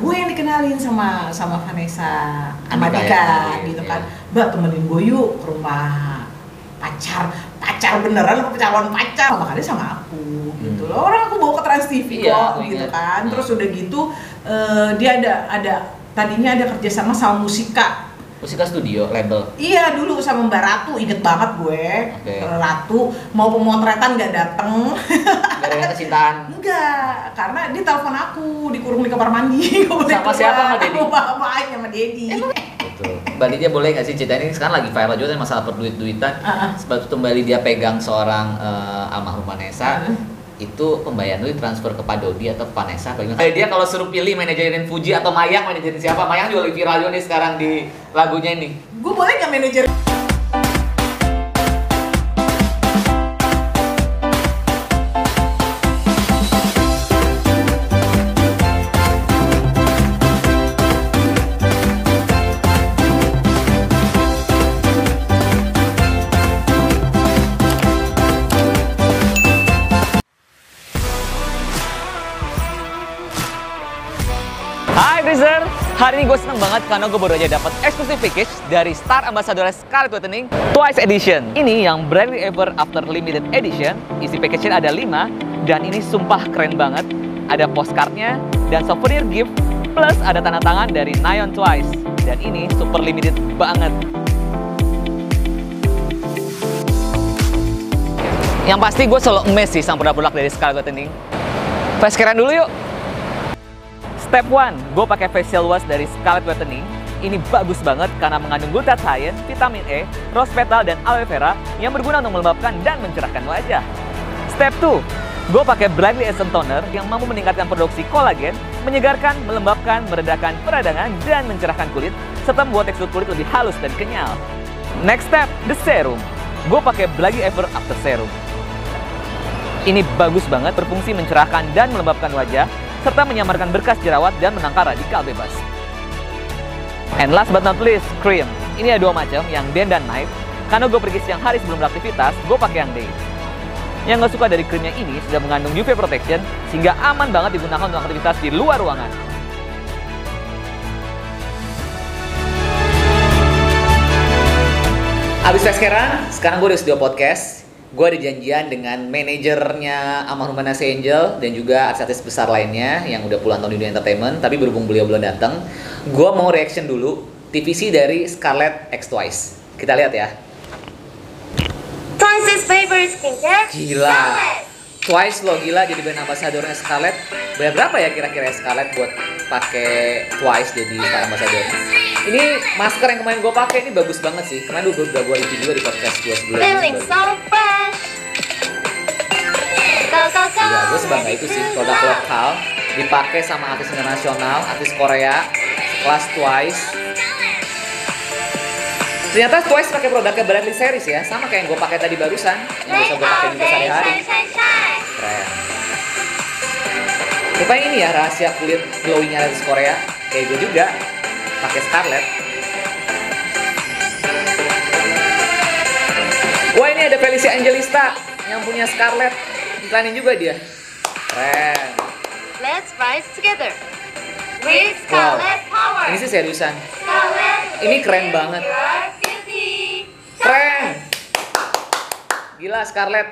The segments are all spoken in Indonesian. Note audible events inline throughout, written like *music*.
gue yang dikenalin sama sama Vanessa sama Dika ya, gitu iya. kan mbak temenin gue yuk ke rumah pacar pacar beneran apa calon pacar makanya sama aku gitu Hmm. loh orang aku bawa ke Trans TV Iya, kok gitu ingat. kan Hmm. terus udah gitu eh, dia ada ada tadinya ada kerjasama sama musika Musika studio, label. Iya dulu sama Mbak Ratu, inget banget gue Oke. Ratu mau pemotretan nggak dateng Gara-gara kecintaan. *laughs* Enggak, karena dia telepon aku dikurung di kamar mandi *laughs* Sama siapa, sama Dedi? Sama bapaknya sama Dedi Betul. Mbak Lydia boleh nggak sih cerita ini sekarang lagi viral juga kan masalah perduit-duitan. Ah, ah. Sebab itu Mbak Lydia pegang seorang eh, almarhum Vanessa. Ah. Itu pembayaran lu transfer ke Pak Dodi atau ke Vanessa apa gimana? Dia kalau suruh pilih manajerin Fuji atau Mayang, manajerin siapa? Mayang juga viral juga nih sekarang di lagunya ini. Gue boleh nggak manajer? Hari ini gue seneng banget karena gue baru aja dapat exclusive package dari Star Ambassador Scarlett Whitening Twice Edition. Ini yang Brightly Ever After Limited Edition. Isi package-nya ada 5 dan ini sumpah keren banget. Ada postcardnya dan souvenir gift plus ada tanda tangan dari Nyon Twice. Dan ini super limited banget. Yang pasti gue selalu emes sih sama produk-produk dari Scarlett Whitening. Care dulu yuk. Step 1, gue pakai facial wash dari Scarlett Whitening. Ini bagus banget karena mengandung glutathione, vitamin E, rose petal, dan aloe vera yang berguna untuk melembabkan dan mencerahkan wajah. Step 2, gue pakai Brightly Essence Toner yang mampu meningkatkan produksi kolagen, menyegarkan, melembabkan, meredakan peradangan, dan mencerahkan kulit, serta membuat tekstur kulit lebih halus dan kenyal. Next step, the serum. Gue pakai Brightly Ever After Serum. Ini bagus banget berfungsi mencerahkan dan melembabkan wajah, serta menyamarkan berkas jerawat dan menangkal radikal bebas. And last but not least, cream. Ini ada dua macam, yang day dan night. Karena gue pergi siang hari sebelum beraktivitas, gue pakai yang day. Yang gak suka dari krimnya ini sudah mengandung UV protection, sehingga aman banget digunakan untuk aktivitas di luar ruangan. Abis tes sekarang, sekarang gue di studio podcast. Gue ada janjian dengan manajernya Almarhum Vanessa Angel dan juga artis-artis besar lainnya yang udah puluhan tahun di dunia entertainment. Tapi berhubung beliau belum datang, gue mau reaction dulu TVC dari Scarlett X Twice. Kita lihat ya. Twice's favorite skincare. Gila. Scarlett. Twice lo gila jadi brand ambassadornya Scarlett. Bayar berapa ya kira-kira Scarlett buat pakai Twice jadi star ambassador? Ini masker yang kemarin gue pakai ini bagus banget sih. Kemarin udah udah gue review juga di podcast gue sebelumnya. Feeling so fresh. Gila, gue sebangga itu sih produk lokal dipakai sama artis internasional, artis Korea, kelas Twice. Ternyata Twice pakai produknya Bradley Series ya, sama kayak yang gue pakai tadi barusan, yang biasa gue pakai juga sehari-hari. Keren. Rupanya ini ya rahasia kulit glowingnya artis Korea, kayak gue juga pakai Scarlett. Wah ini ada Felicia Angelista yang punya Scarlett, iklanin juga dia. Keren. Let's rise together. With Wow. Scarlet Power. Ini sih seriusan. Scarlet. Ini keren banget. Keren. Gila Scarlett.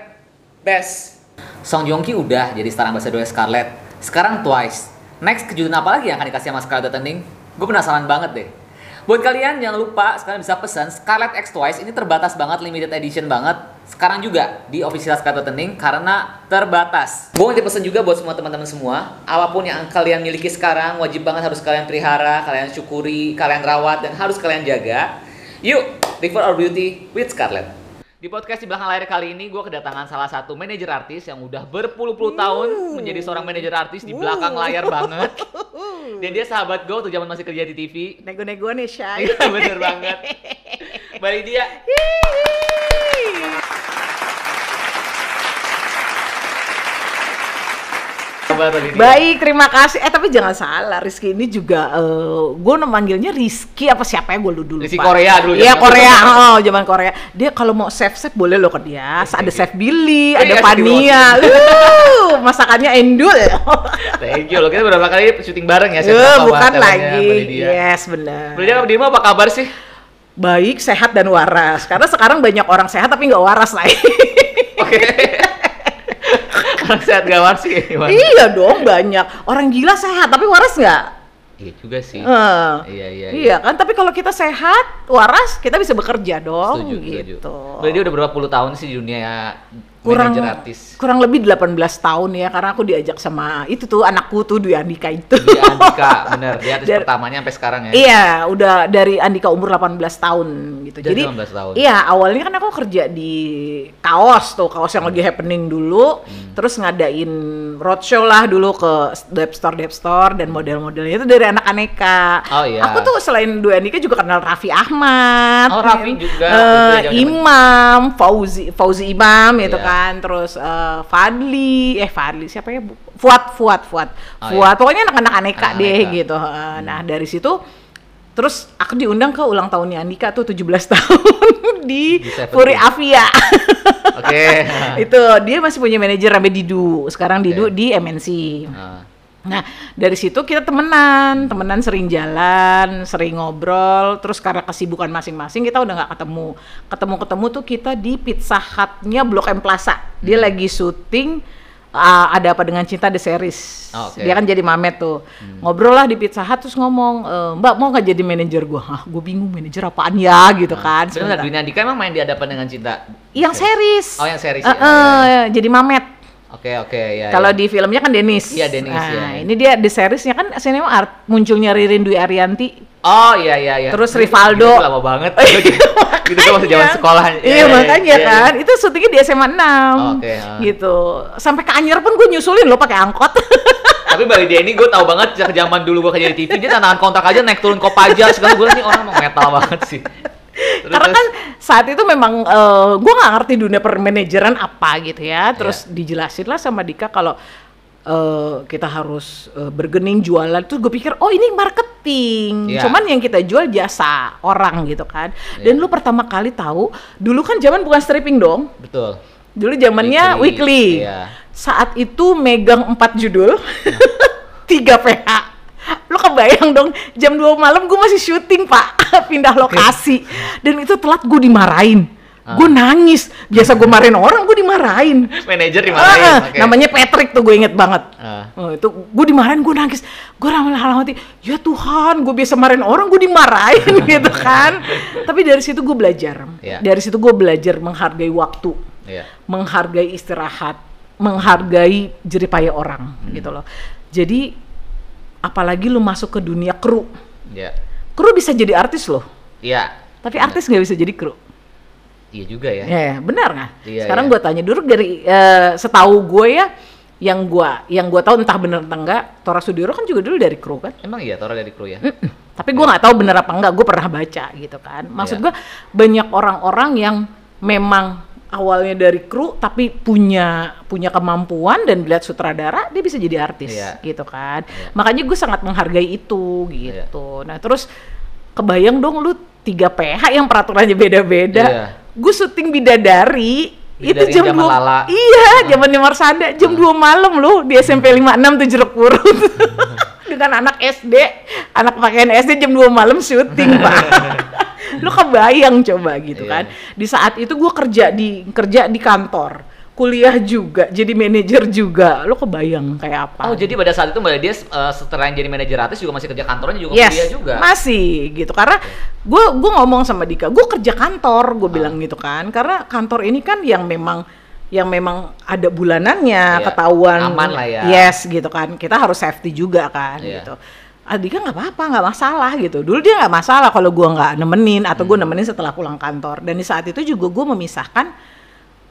Best. Song Joong Ki udah jadi star ambassador Scarlett. Sekarang Twice. Next kejutan apa lagi yang akan dikasih sama Scarlett Whitening? Gue penasaran banget deh. Buat kalian jangan lupa sekalian bisa pesan Scarlett X Twice ini terbatas banget limited edition banget. Sekarang juga di official Scarlett Whitening karena terbatas. Gue nanti pesen juga buat semua teman-teman semua. Apa pun yang kalian miliki sekarang wajib banget harus kalian pelihara, kalian syukuri, kalian rawat dan harus kalian jaga. Yuk, River Our Beauty with Scarlett. Di podcast di belakang layar kali ini gue kedatangan salah satu manajer artis yang udah berpuluh-puluh tahun menjadi seorang manajer artis di belakang layar banget. *laughs* Dan dia sahabat gue waktu zaman masih kerja di TV. Nego-nego nih Shay Iya bener banget. *laughs* Mbak Lydia. Tadi? Baik, terima kasih. Eh tapi jangan salah, Rizky ini juga eh gue manggilnya Rizky apa siapa ya gue dulu Rizky lupa. Korea dulu, Iya Korea, oh zaman Korea. Dia kalau mau chef chef boleh loh ke dia. Ada chef Billy, Oh, ada Pania. Lu, masakannya endul. Thank you loh. Kita beberapa kali syuting bareng ya. Rafa, bukan lagi. Yes, benar. Mbak Dima apa kabar sih? Baik, sehat dan waras. Karena sekarang banyak orang sehat tapi nggak waras lah. Oke. Orang sehat gak waras sih gimana? iya dong, banyak. Orang gila sehat tapi waras nggak? Iya juga sih. Eh, Iya, iya, Iya kan, tapi kalau kita sehat, waras, kita bisa bekerja dong, Setuju, setuju. gitu. Mbak Lydia udah berapa puluh tahun sih di dunia kurang artis? kurang lebih 18 tahun ya karena aku diajak sama itu tuh anakku tuh Dwi Andika itu. Di Andika, bener. Dia artis *laughs* Dari- pertamanya sampai sekarang ya. Iya, udah dari Andika umur 18 tahun gitu. Dari Jadi 18 tahun. Iya, awalnya kan aku kerja di kaos tuh, kaos yang lagi happening dulu, Hmm. terus ngadain roadshow lah dulu ke dep store dep store dan model-modelnya itu dari anak aneka. Oh, iya. Aku tuh selain Dwi Andika juga kenal Raffi Ahmad. Oh, Raffi juga. Zaman-zaman. Imam, Fauzi, Fauzi Imam itu Iya. kan, terus eh, Fadli, eh Fadli siapa ya? Fuad, Fuad, Fuad. Oh, Fuad, pokoknya anak-anak aneka Anak deh aneka. gitu. Eh, Nah, dari situ terus aku diundang ke ulang tahunnya Andika tuh 17 *laughs* tahun di Di 70. Puri Avia. Oke. *laughs* itu dia masih punya manajer namanya Didu. Sekarang Didu Oke. di MNC. Nah, Nah, dari situ kita temenan, temenan sering jalan, sering ngobrol, terus karena kesibukan masing-masing kita udah nggak ketemu. Ketemu-ketemu tuh kita di Pizza Hut-nya Blok M Plaza. Dia Hmm. lagi syuting uh, ada apa dengan cinta the series. Oh, oke. Dia kan jadi mamet tuh. Ngobrol lah di Pizza Hut terus ngomong, e, "Mbak, mau nggak jadi manajer gua?" Hah, gue bingung manajer apaan ya gitu kan. Sebenarnya Sebentar. Dunia Andika emang main di Hadapan dengan Cinta? Yang series. Oh, yang series Eh, ya. Oh, eh, jadi mamet. Oke, oke, ya. Kalau ya. di filmnya kan Denis. Iya, Denis, Nah, iya. ini dia di seriesnya kan sinema art munculnya Ririn Dwi Arianti. Oh, iya, iya, iya. Terus Rivaldo. itu lama banget. *laughs* Itu kan masih zaman sekolah. Iya, iya, makanya iya, kan. Itu syutingnya di SMA 6. Oke, ah. Gitu. Sampai ke Anyer pun gue nyusulin loh pakai angkot. *laughs* Tapi Mbak Lydia ini gue tau banget sejak zaman dulu gue kerja di TV, dia tantangan kontak aja naik turun kopaja segala gue nih orang metal banget sih. Terus- Karena kan saat itu memang eh, gue nggak ngerti dunia permanajeran apa gitu ya. Terus Iya. dijelasin lah sama Dika kalau eh, kita harus eh, bergening jualan. Terus gue pikir oh ini marketing. Iya. Cuman yang kita jual jasa orang gitu kan. Dan Iya. lu pertama kali tahu dulu kan zaman bukan stripping dong. betul. Dulu zamannya weekly. Iya. Saat itu megang empat judul, *laughs* tiga PH. Kebayang dong, jam 2 malam gue masih syuting pak, *laughs* pindah lokasi. Dan itu telat gue dimarahin. Ah. Gue nangis. Biasa gue marahin orang, gue dimarahin. Manajer di Ah, ah, Namanya Patrick tuh gue inget banget. Ah. Oh, itu gue dimarahin, gue nangis. Gue lama-lama hati, ya Tuhan, gue biasa marahin orang, gue dimarahin *laughs* gitu kan. Tapi dari situ gue belajar. Iya. Dari situ gue belajar menghargai waktu Iya. menghargai istirahat, menghargai jeripaya orang Hmm. gitu loh. Jadi apalagi lu masuk ke dunia kru, Iya. kru bisa jadi artis loh, Iya. tapi artis nggak bisa jadi kru. Iya juga ya. Ya, benar nggak? Iya, Sekarang iya. gue tanya dulu dari eh, setahu gue ya, yang gue yang gue tahu entah bener entah enggak, Tora Sudiro kan juga dulu dari kru kan. Emang iya Tora dari kru ya? Mm-mm. Tapi gue nggak tahu bener apa enggak, gue pernah baca gitu kan. Maksud Iya. gue banyak orang-orang yang memang awalnya dari kru tapi punya punya kemampuan dan dilihat sutradara dia bisa jadi artis Iya. gitu kan. Iya. Makanya gue sangat menghargai itu gitu. Nah terus kebayang dong lu 3 PH yang peraturannya beda-beda. Iya. Gue syuting bidadari itu Bidadari jam zaman 2 Lala. Iya, zamannya Marsanda jam 2 malam lu di SMP 56 tuh jeruk purut. Dengan anak SD, anak pakaian SD jam 2 malam syuting, Pak. *laughs* *laughs* lu kebayang coba gitu Iya. kan. Di saat itu gue kerja di kerja di kantor, kuliah juga, jadi manajer juga. Lu kebayang kayak apa? Oh jadi pada saat itu Mbak Lydia uh, setelah jadi manajer artis juga masih kerja kantornya juga yes, kuliah juga. masih gitu karena gue gue ngomong sama Dika, gue kerja kantor, gue bilang gitu kan, karena kantor ini kan yang memang yang memang ada bulanannya Iya, ketahuan aman lah ya. yes gitu kan kita harus safety juga kan Iya. gitu Adika nggak apa-apa nggak masalah gitu dulu dia nggak masalah kalau gua nggak nemenin atau Hmm. gue nemenin setelah pulang kantor dan di saat itu juga gue memisahkan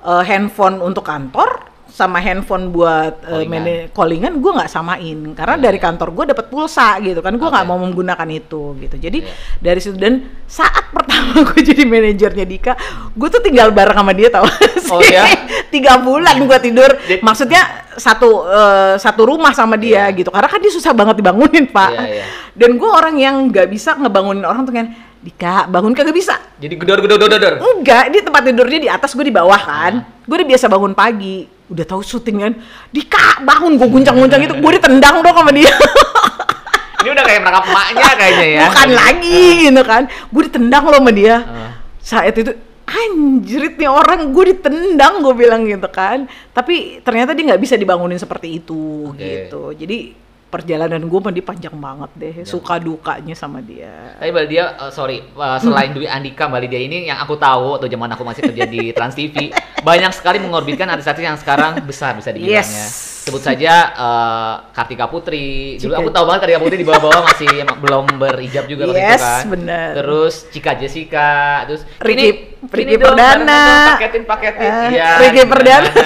eh, handphone untuk kantor sama handphone buat eh, Callingan. mana- callingan gue nggak samain karena Iya, dari iya. kantor gue dapat pulsa gitu kan gue nggak Oke. mau menggunakan itu gitu jadi Iya. dari situ dan saat *laughs* pertama gue jadi manajernya Dika gue tuh tinggal bareng sama dia tau Oh, iya? *laughs* tiga bulan gue tidur maksudnya satu eh, satu rumah sama dia Iya. gitu karena kan dia susah banget dibangunin pak Iya, iya. dan gue orang yang nggak bisa ngebangunin orang tuh kan Dika bangun kagak bisa Jadi gedor gedor gedor gedor. Enggak, dia tempat tidurnya di atas, gue di bawah kan. Gue udah biasa bangun pagi. Udah tahu syuting kan. Dika, bangun gue guncang-guncang itu. Gue ditendang dong sama dia. *laughs* Ini udah kayak merangkap emaknya kayaknya ya. Bukan lagi gitu kan. Gue ditendang loh sama dia. Ah. Saat itu anjrit nih orang gue ditendang gue bilang gitu kan. Tapi ternyata dia nggak bisa dibangunin seperti itu Oke. gitu. Jadi perjalanan gue dia panjang banget deh. Suka dukanya sama dia. Tapi Mbak Lydia, eh, sorry, eh, selain Dwi Andika, Mbak Lydia ini yang aku tahu waktu zaman aku masih kerja di Trans TV, *laughs* banyak sekali mengorbitkan artis-artis yang sekarang besar bisa dibilangnya. Yes. Sebut saja eh, Kartika Putri. Dulu Cika- aku tahu banget Kartika Putri di bawah-bawah masih belum berijab juga waktu Yes, itu kan. bener. Terus Cika Jessica, terus Ricky- Ricky Perdana. paketin paketin. Eh, Iya, Ricky Perdana. *laughs*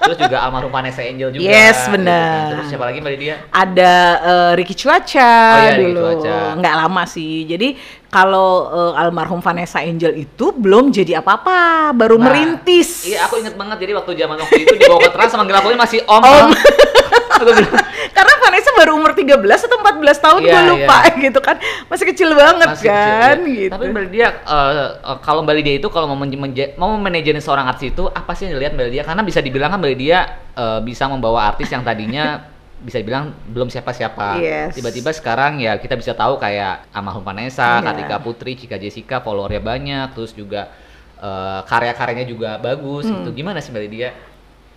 Terus juga almarhum Vanessa Angel juga. Yes, gitu kan. Terus siapa lagi Mbak Lydia? ada eh, Ricky Cuaca Oh iya, Ricky dulu Cuaca. nggak lama sih jadi kalau eh, almarhum Vanessa Angel itu belum jadi apa-apa baru Nah, merintis Iya, aku inget banget jadi waktu zaman waktu itu dibawa ke trans manggil aku masih om. Om. *laughs* Karena Vanessa baru umur 13 atau 14 tahun Iya, gue lupa *laughs* gitu kan masih kecil banget masih kecil, kan iya. gitu Tapi Mbak Lydia, eh, eh, kalau Mbak Lydia itu kalau mau menje- mau manajerin seorang artis itu apa sih yang dilihat Mbak Lydia? Karena bisa dibilang kan Mbak Lydia eh, bisa membawa artis yang tadinya *laughs* bisa dibilang belum siapa-siapa. Yes. Tiba-tiba sekarang ya kita bisa tahu kayak almarhum Vanessa, Iya. Kartika Putri, Cika Jessica, followernya banyak, terus juga eh, karya-karyanya juga bagus Hmm. gitu. Gimana sih Mbak Lydia?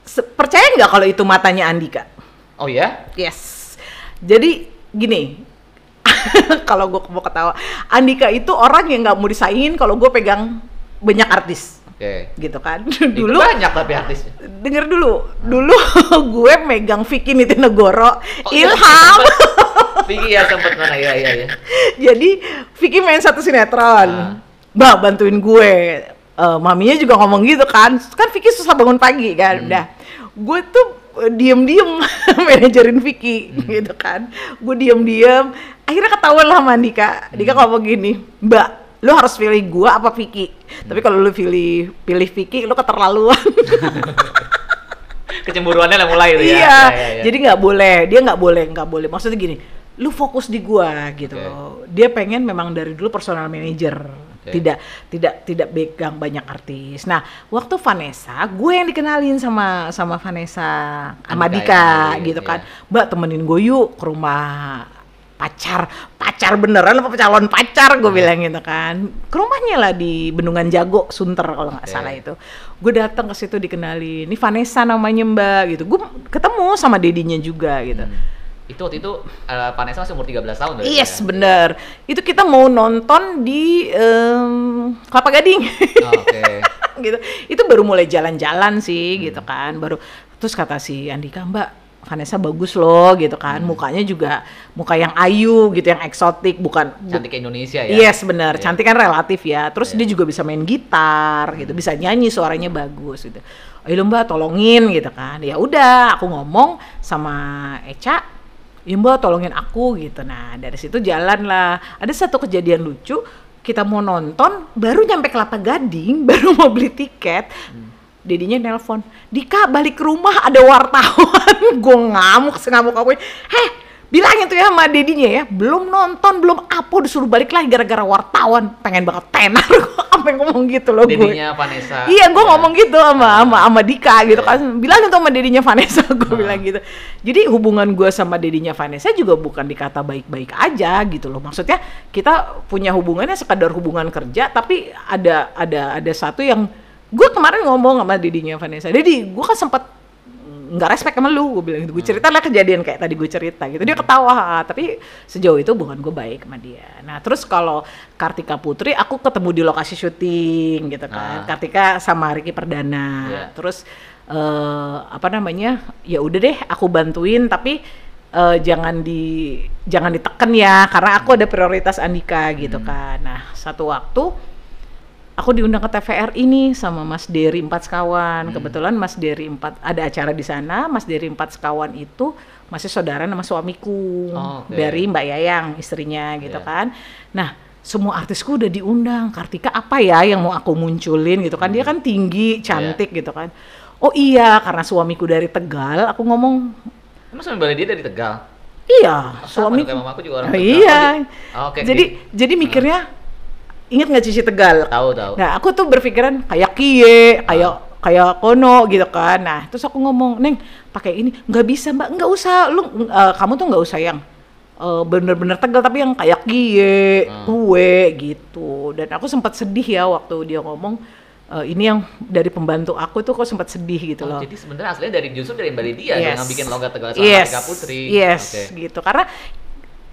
Se- percaya nggak kalau itu matanya Andika Oh ya? yes jadi gini *laughs* kalau gue mau ketawa Andika itu orang yang nggak mau disaingin kalau gue pegang banyak artis Oke. gitu kan Itu *laughs* dulu banyak tapi artisnya. denger dulu dulu *laughs* gue megang Vicky Nitinegoro Oh, iya, Ilham. Vicky ya sempet mana ya ya ya. jadi Vicky main satu sinetron Ah. mbak bantuin gue Eh, maminya juga ngomong gitu kan kan Vicky susah bangun pagi kan Hmm. udah gue tuh eh, diem-diem *laughs* manajerin Vicky Hmm. gitu kan gue diem-diem akhirnya ketahuan lah sama Dika Hmm. Dika ngomong gini mbak lu harus pilih gue apa Vicky tapi kalau lu pilih pilih Vicky lu keterlaluan *laughs* Kecemburuannya lah mulai itu ya. iya, Ya, ya, ya. jadi nggak boleh, dia nggak boleh, nggak boleh. Maksudnya gini, lu fokus di gua gitu loh. Dia pengen memang dari dulu personal manager, Oke. tidak tidak tidak pegang banyak artis. Nah, waktu Vanessa, gue yang dikenalin sama sama Vanessa, sama Andika Dika yang kenalin, gitu kan. iya. Mbak temenin gue yuk ke rumah pacar pacar beneran apa calon pacar gue Hmm. bilang gitu kan ke rumahnya lah di Bendungan Jago Sunter kalau nggak Oke. salah itu gue datang ke situ dikenalin ini Vanessa namanya mbak gitu gue ketemu sama dedinya juga gitu Hmm. Itu waktu itu eh, Vanessa masih umur 13 tahun yes ya? bener itu kita mau nonton di em, Kelapa Gading Oh, Oke. *laughs* gitu itu baru mulai jalan-jalan sih Hmm. gitu kan baru terus kata si Andika mbak Vanessa bagus loh gitu kan Hmm. mukanya juga muka yang ayu gitu yang eksotik bukan bu- Cantik Indonesia ya. Yes bener, Iya. cantik kan relatif ya. Terus Iya. dia juga bisa main gitar gitu, bisa nyanyi suaranya bagus gitu. Ayo mbak tolongin gitu kan. Ya udah, aku ngomong sama Eca, ya mbak tolongin aku gitu. Nah dari situ jalan lah. Ada satu kejadian lucu, kita mau nonton, baru nyampe Kelapa Gading, *laughs* baru mau beli tiket. Dedinya nelpon, Dika balik ke rumah ada wartawan. *laughs* Gue ngamuk, sengamuk aku. Heh, bilangin tuh ya sama dedinya ya, belum nonton, belum apa, disuruh balik lagi gara-gara wartawan. Pengen banget tenar, gue sampai *laughs* ngomong gitu loh gue. Dedinya Vanessa. Iya, gue Ya. ngomong gitu sama sama sama Dika gitu Iya. kan. Bilangin tuh sama dedinya Vanessa, *laughs* gue Ah. bilang gitu. Jadi hubungan gue sama dedinya Vanessa juga bukan dikata baik-baik aja gitu loh. Maksudnya kita punya hubungannya sekadar hubungan kerja, tapi ada ada ada satu yang gue kemarin ngomong sama dedinya Vanessa. Dedi, gue kan sempat nggak respect sama lu, gue bilang gitu. Gue cerita lah kejadian kayak tadi gue cerita gitu. Dia ketawa, "Ah, tapi sejauh itu hubungan gue baik sama dia. Nah terus kalau Kartika Putri, aku ketemu di lokasi syuting gitu kan. Ah. Kartika sama Ricky Perdana. Iya. Terus eh apa namanya? Ya udah deh, aku bantuin tapi eh, jangan di jangan diteken ya karena aku ada prioritas Andika gitu Hmm. kan. Nah, satu waktu aku diundang ke TVR ini sama Mas Dery Empat Sekawan. Hmm. Kebetulan Mas Dery Empat ada acara di sana. Mas Dery Empat Sekawan itu masih saudara sama suamiku Oh, oke. dari Mbak Yayang istrinya gitu Iya. kan. Nah semua artisku udah diundang. Kartika apa ya yang mau aku munculin gitu kan? Dia kan tinggi, cantik gitu kan. Oh iya, karena suamiku dari Tegal, aku ngomong Emang suami balik dia dari Tegal? iya, Oh, sama suami kayak mamaku juga orang Oh, Tegal. iya. Oh, oke. jadi di- jadi mikirnya ingat nggak Cici Tegal? tahu tahu. Nah, aku tuh berpikiran kayak kie, kayak kayak kono gitu kan. Nah, terus aku ngomong, "Neng, pakai ini." nggak bisa, Mbak. nggak usah. Lu eh, kamu tuh nggak usah yang eh, bener-bener tegal tapi yang kayak kie, Hmm. kue gitu. Dan aku sempat sedih ya waktu dia ngomong eh, ini yang dari pembantu aku tuh kok sempat sedih gitu Oh, loh. jadi sebenarnya aslinya dari justru dari Mbak Lydia Yes. yang bikin logat Tegal sama yes. Putri. Yes, Oke. gitu. Karena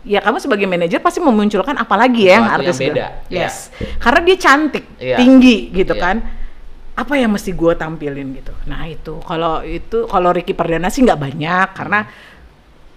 ya kamu sebagai manajer pasti memunculkan apa lagi ya yang artis yang beda, iya. Yes. Karena dia cantik, Iya. tinggi gitu Iya. kan. Apa yang mesti gue tampilin gitu. Nah itu kalau itu kalau Ricky Perdana sih nggak banyak karena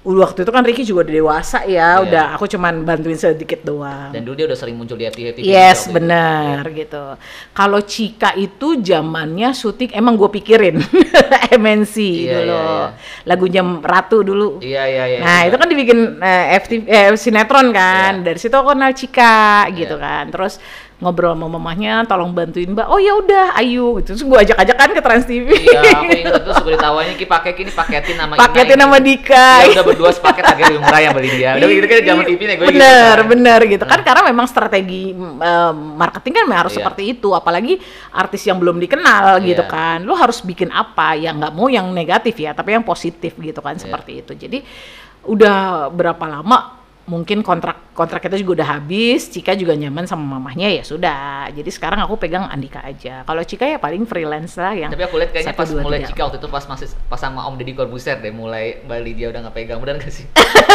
waktu itu kan Ricky juga udah dewasa ya. Udah aku cuman bantuin sedikit doang. Dan dulu dia udah sering muncul di FTV. Yes, benar gitu. Kalau Cika itu zamannya syuting emang gue pikirin *laughs* MNC Iya, dulu. iya, iya. Lagunya Ratu dulu. Iya iya iya. Nah, itu kan dibikin eh, FTV, eh, sinetron kan. Iya. Dari situ aku kenal Cika gitu Iya. kan. Terus ngobrol sama mamahnya, tolong bantuin Mbak. Oh ya udah, ayo gitu. Terus gue ajak-ajak kan ke Trans TV. Iya, aku ingat itu suka ditawanya ki pakai kini paketin nama Ina Paketin ini." nama Dika. Ya udah berdua sepaket harganya lebih murah ya Mbak Lydia. Udah gitu kan zaman TV nih gue gitu. bener kan. bener gitu kan karena memang strategi eh, marketing kan harus Iya. seperti itu apalagi artis yang belum dikenal gitu Iya. kan lu harus bikin apa yang nggak mau yang negatif ya tapi yang positif gitu kan Iya. seperti itu jadi udah berapa lama mungkin kontrak kontrak kita juga udah habis Cika juga nyaman sama mamahnya ya sudah jadi sekarang aku pegang Andika aja kalau Cika ya paling freelance lah yang Tapi aku lihat kayaknya pas mulai tiga. Cika waktu itu pas masih pas sama Om Deddy Corbuzier deh mulai Mbak Lydia udah nggak pegang benar gak sih?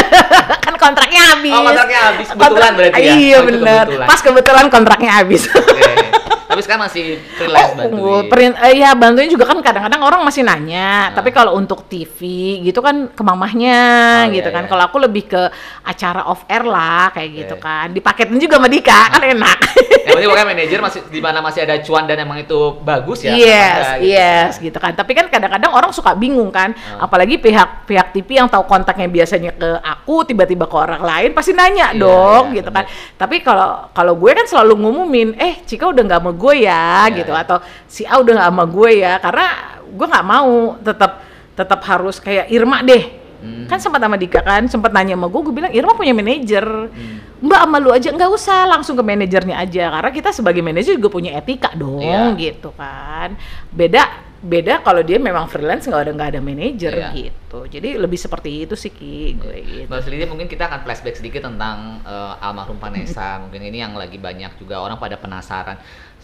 *laughs* kan kontraknya habis Oh, kontraknya habis. Kebetulan Kontrak- berarti ya? iya Oh, kebetulan. pas kebetulan kontraknya habis Oke. *laughs* Tapi sekarang masih freelance bantuin. Oh, eh, ya bantuin juga kan kadang-kadang orang masih nanya. Tapi kalau untuk TV gitu kan ke mamahnya Oh, gitu iya, kan. iya. Kalau aku lebih ke acara off air lah kayak gitu Oke. kan. Dipaketin juga sama Dika kan enak. Yang penting pokoknya manajer masih di mana masih ada cuan dan emang itu bagus ya. yes, ada gitu. yes gitu kan. Tapi kan kadang-kadang orang suka bingung kan. Ah. Apalagi pihak pihak TV yang tahu kontaknya biasanya ke aku tiba-tiba ke orang lain pasti nanya Iya, dong iya, gitu kan. Tapi kalau kalau gue kan selalu ngumumin, "Eh, Cika udah nggak sama gue ya." Iya, gitu iya. atau si A udah nggak sama gue ya karena gue nggak mau tetap tetap harus kayak Irma deh. Hmm. Kan sempat sama Dika kan, sempat nanya sama gue, gue bilang Irma punya manajer. Hmm. Mbak sama lu aja nggak usah langsung ke manajernya aja karena kita sebagai manajer juga punya etika dong Iya. gitu kan. Beda beda kalau dia memang freelance nggak ada nggak ada manajer Iya. gitu. Jadi lebih seperti itu sih ki gue gitu. Mbak Lydia mungkin kita akan flashback sedikit tentang eh, almarhum Vanessa. *laughs* mungkin ini yang lagi banyak juga orang pada penasaran.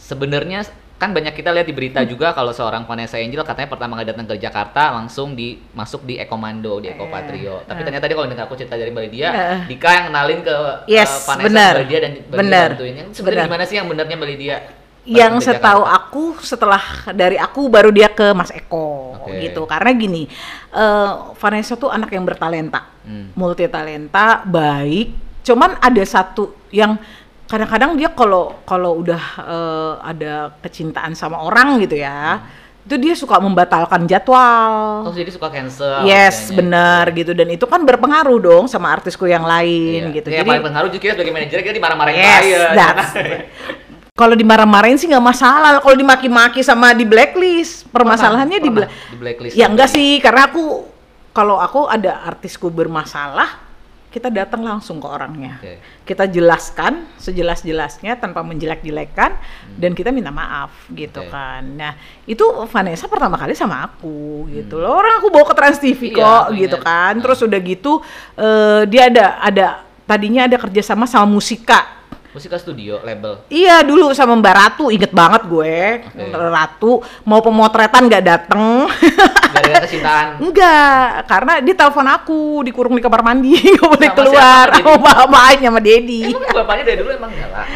Sebenarnya kan banyak kita lihat di berita Hmm. juga kalau seorang Vanessa Angel katanya pertama kali datang ke Jakarta langsung di masuk di Ekomando di Eko Eh, Patrio. Tapi eh. ternyata tadi kalau dengar aku cerita dari Mbak Lydia, Eh. Dika yang kenalin ke eh, Yes, Vanessa benar. Mbak Lydia dan Mbak Lydia. Yang Sebenarnya Benar. gimana sih yang benarnya Mbak Lydia? yang setahu Jakarta? aku setelah dari aku baru dia ke Mas Eko Oke. gitu karena gini eh, Vanessa tuh anak yang bertalenta Hmm. multi talenta baik cuman ada satu yang kadang-kadang dia kalau kalau udah eh, ada kecintaan sama orang gitu ya itu dia suka membatalkan jadwal Oh, jadi suka cancel. Yes, kayaknya. benar gitu dan itu kan berpengaruh dong sama artisku yang lain Iya. gitu. Yang paling pengaruh juga kita sebagai manajer kita dimarah-marahin Yes, klien. that's *laughs* kalau dimarah-marahin sih nggak masalah. Kalau dimaki-maki sama di blacklist, permasalahannya di, Pernah bla- di blacklist. Ya enggak sih, karena aku kalau aku ada artisku bermasalah, kita datang langsung ke orangnya. Oke. Kita jelaskan sejelas-jelasnya tanpa menjelek-jelekan dan kita minta maaf gitu Hmm. Oke. kan. Nah, itu Vanessa pertama kali sama aku gitu loh. Orang aku bawa ke Trans Hmm. TV Iya, kok aku gitu kan. Ah. Terus udah gitu eh, dia ada ada tadinya ada kerjasama sama Musika. Musika studio label. Iya dulu sama Mbak Ratu, inget banget gue. Oke. Ratu mau pemotretan nggak dateng. *laughs* Gara-gara kecintaan. Enggak, karena dia telepon aku dikurung di kamar mandi, *laughs* nggak boleh Sama keluar siapa, sama mamanya sama Dedi. Emang bapaknya dari dulu emang enggak lah.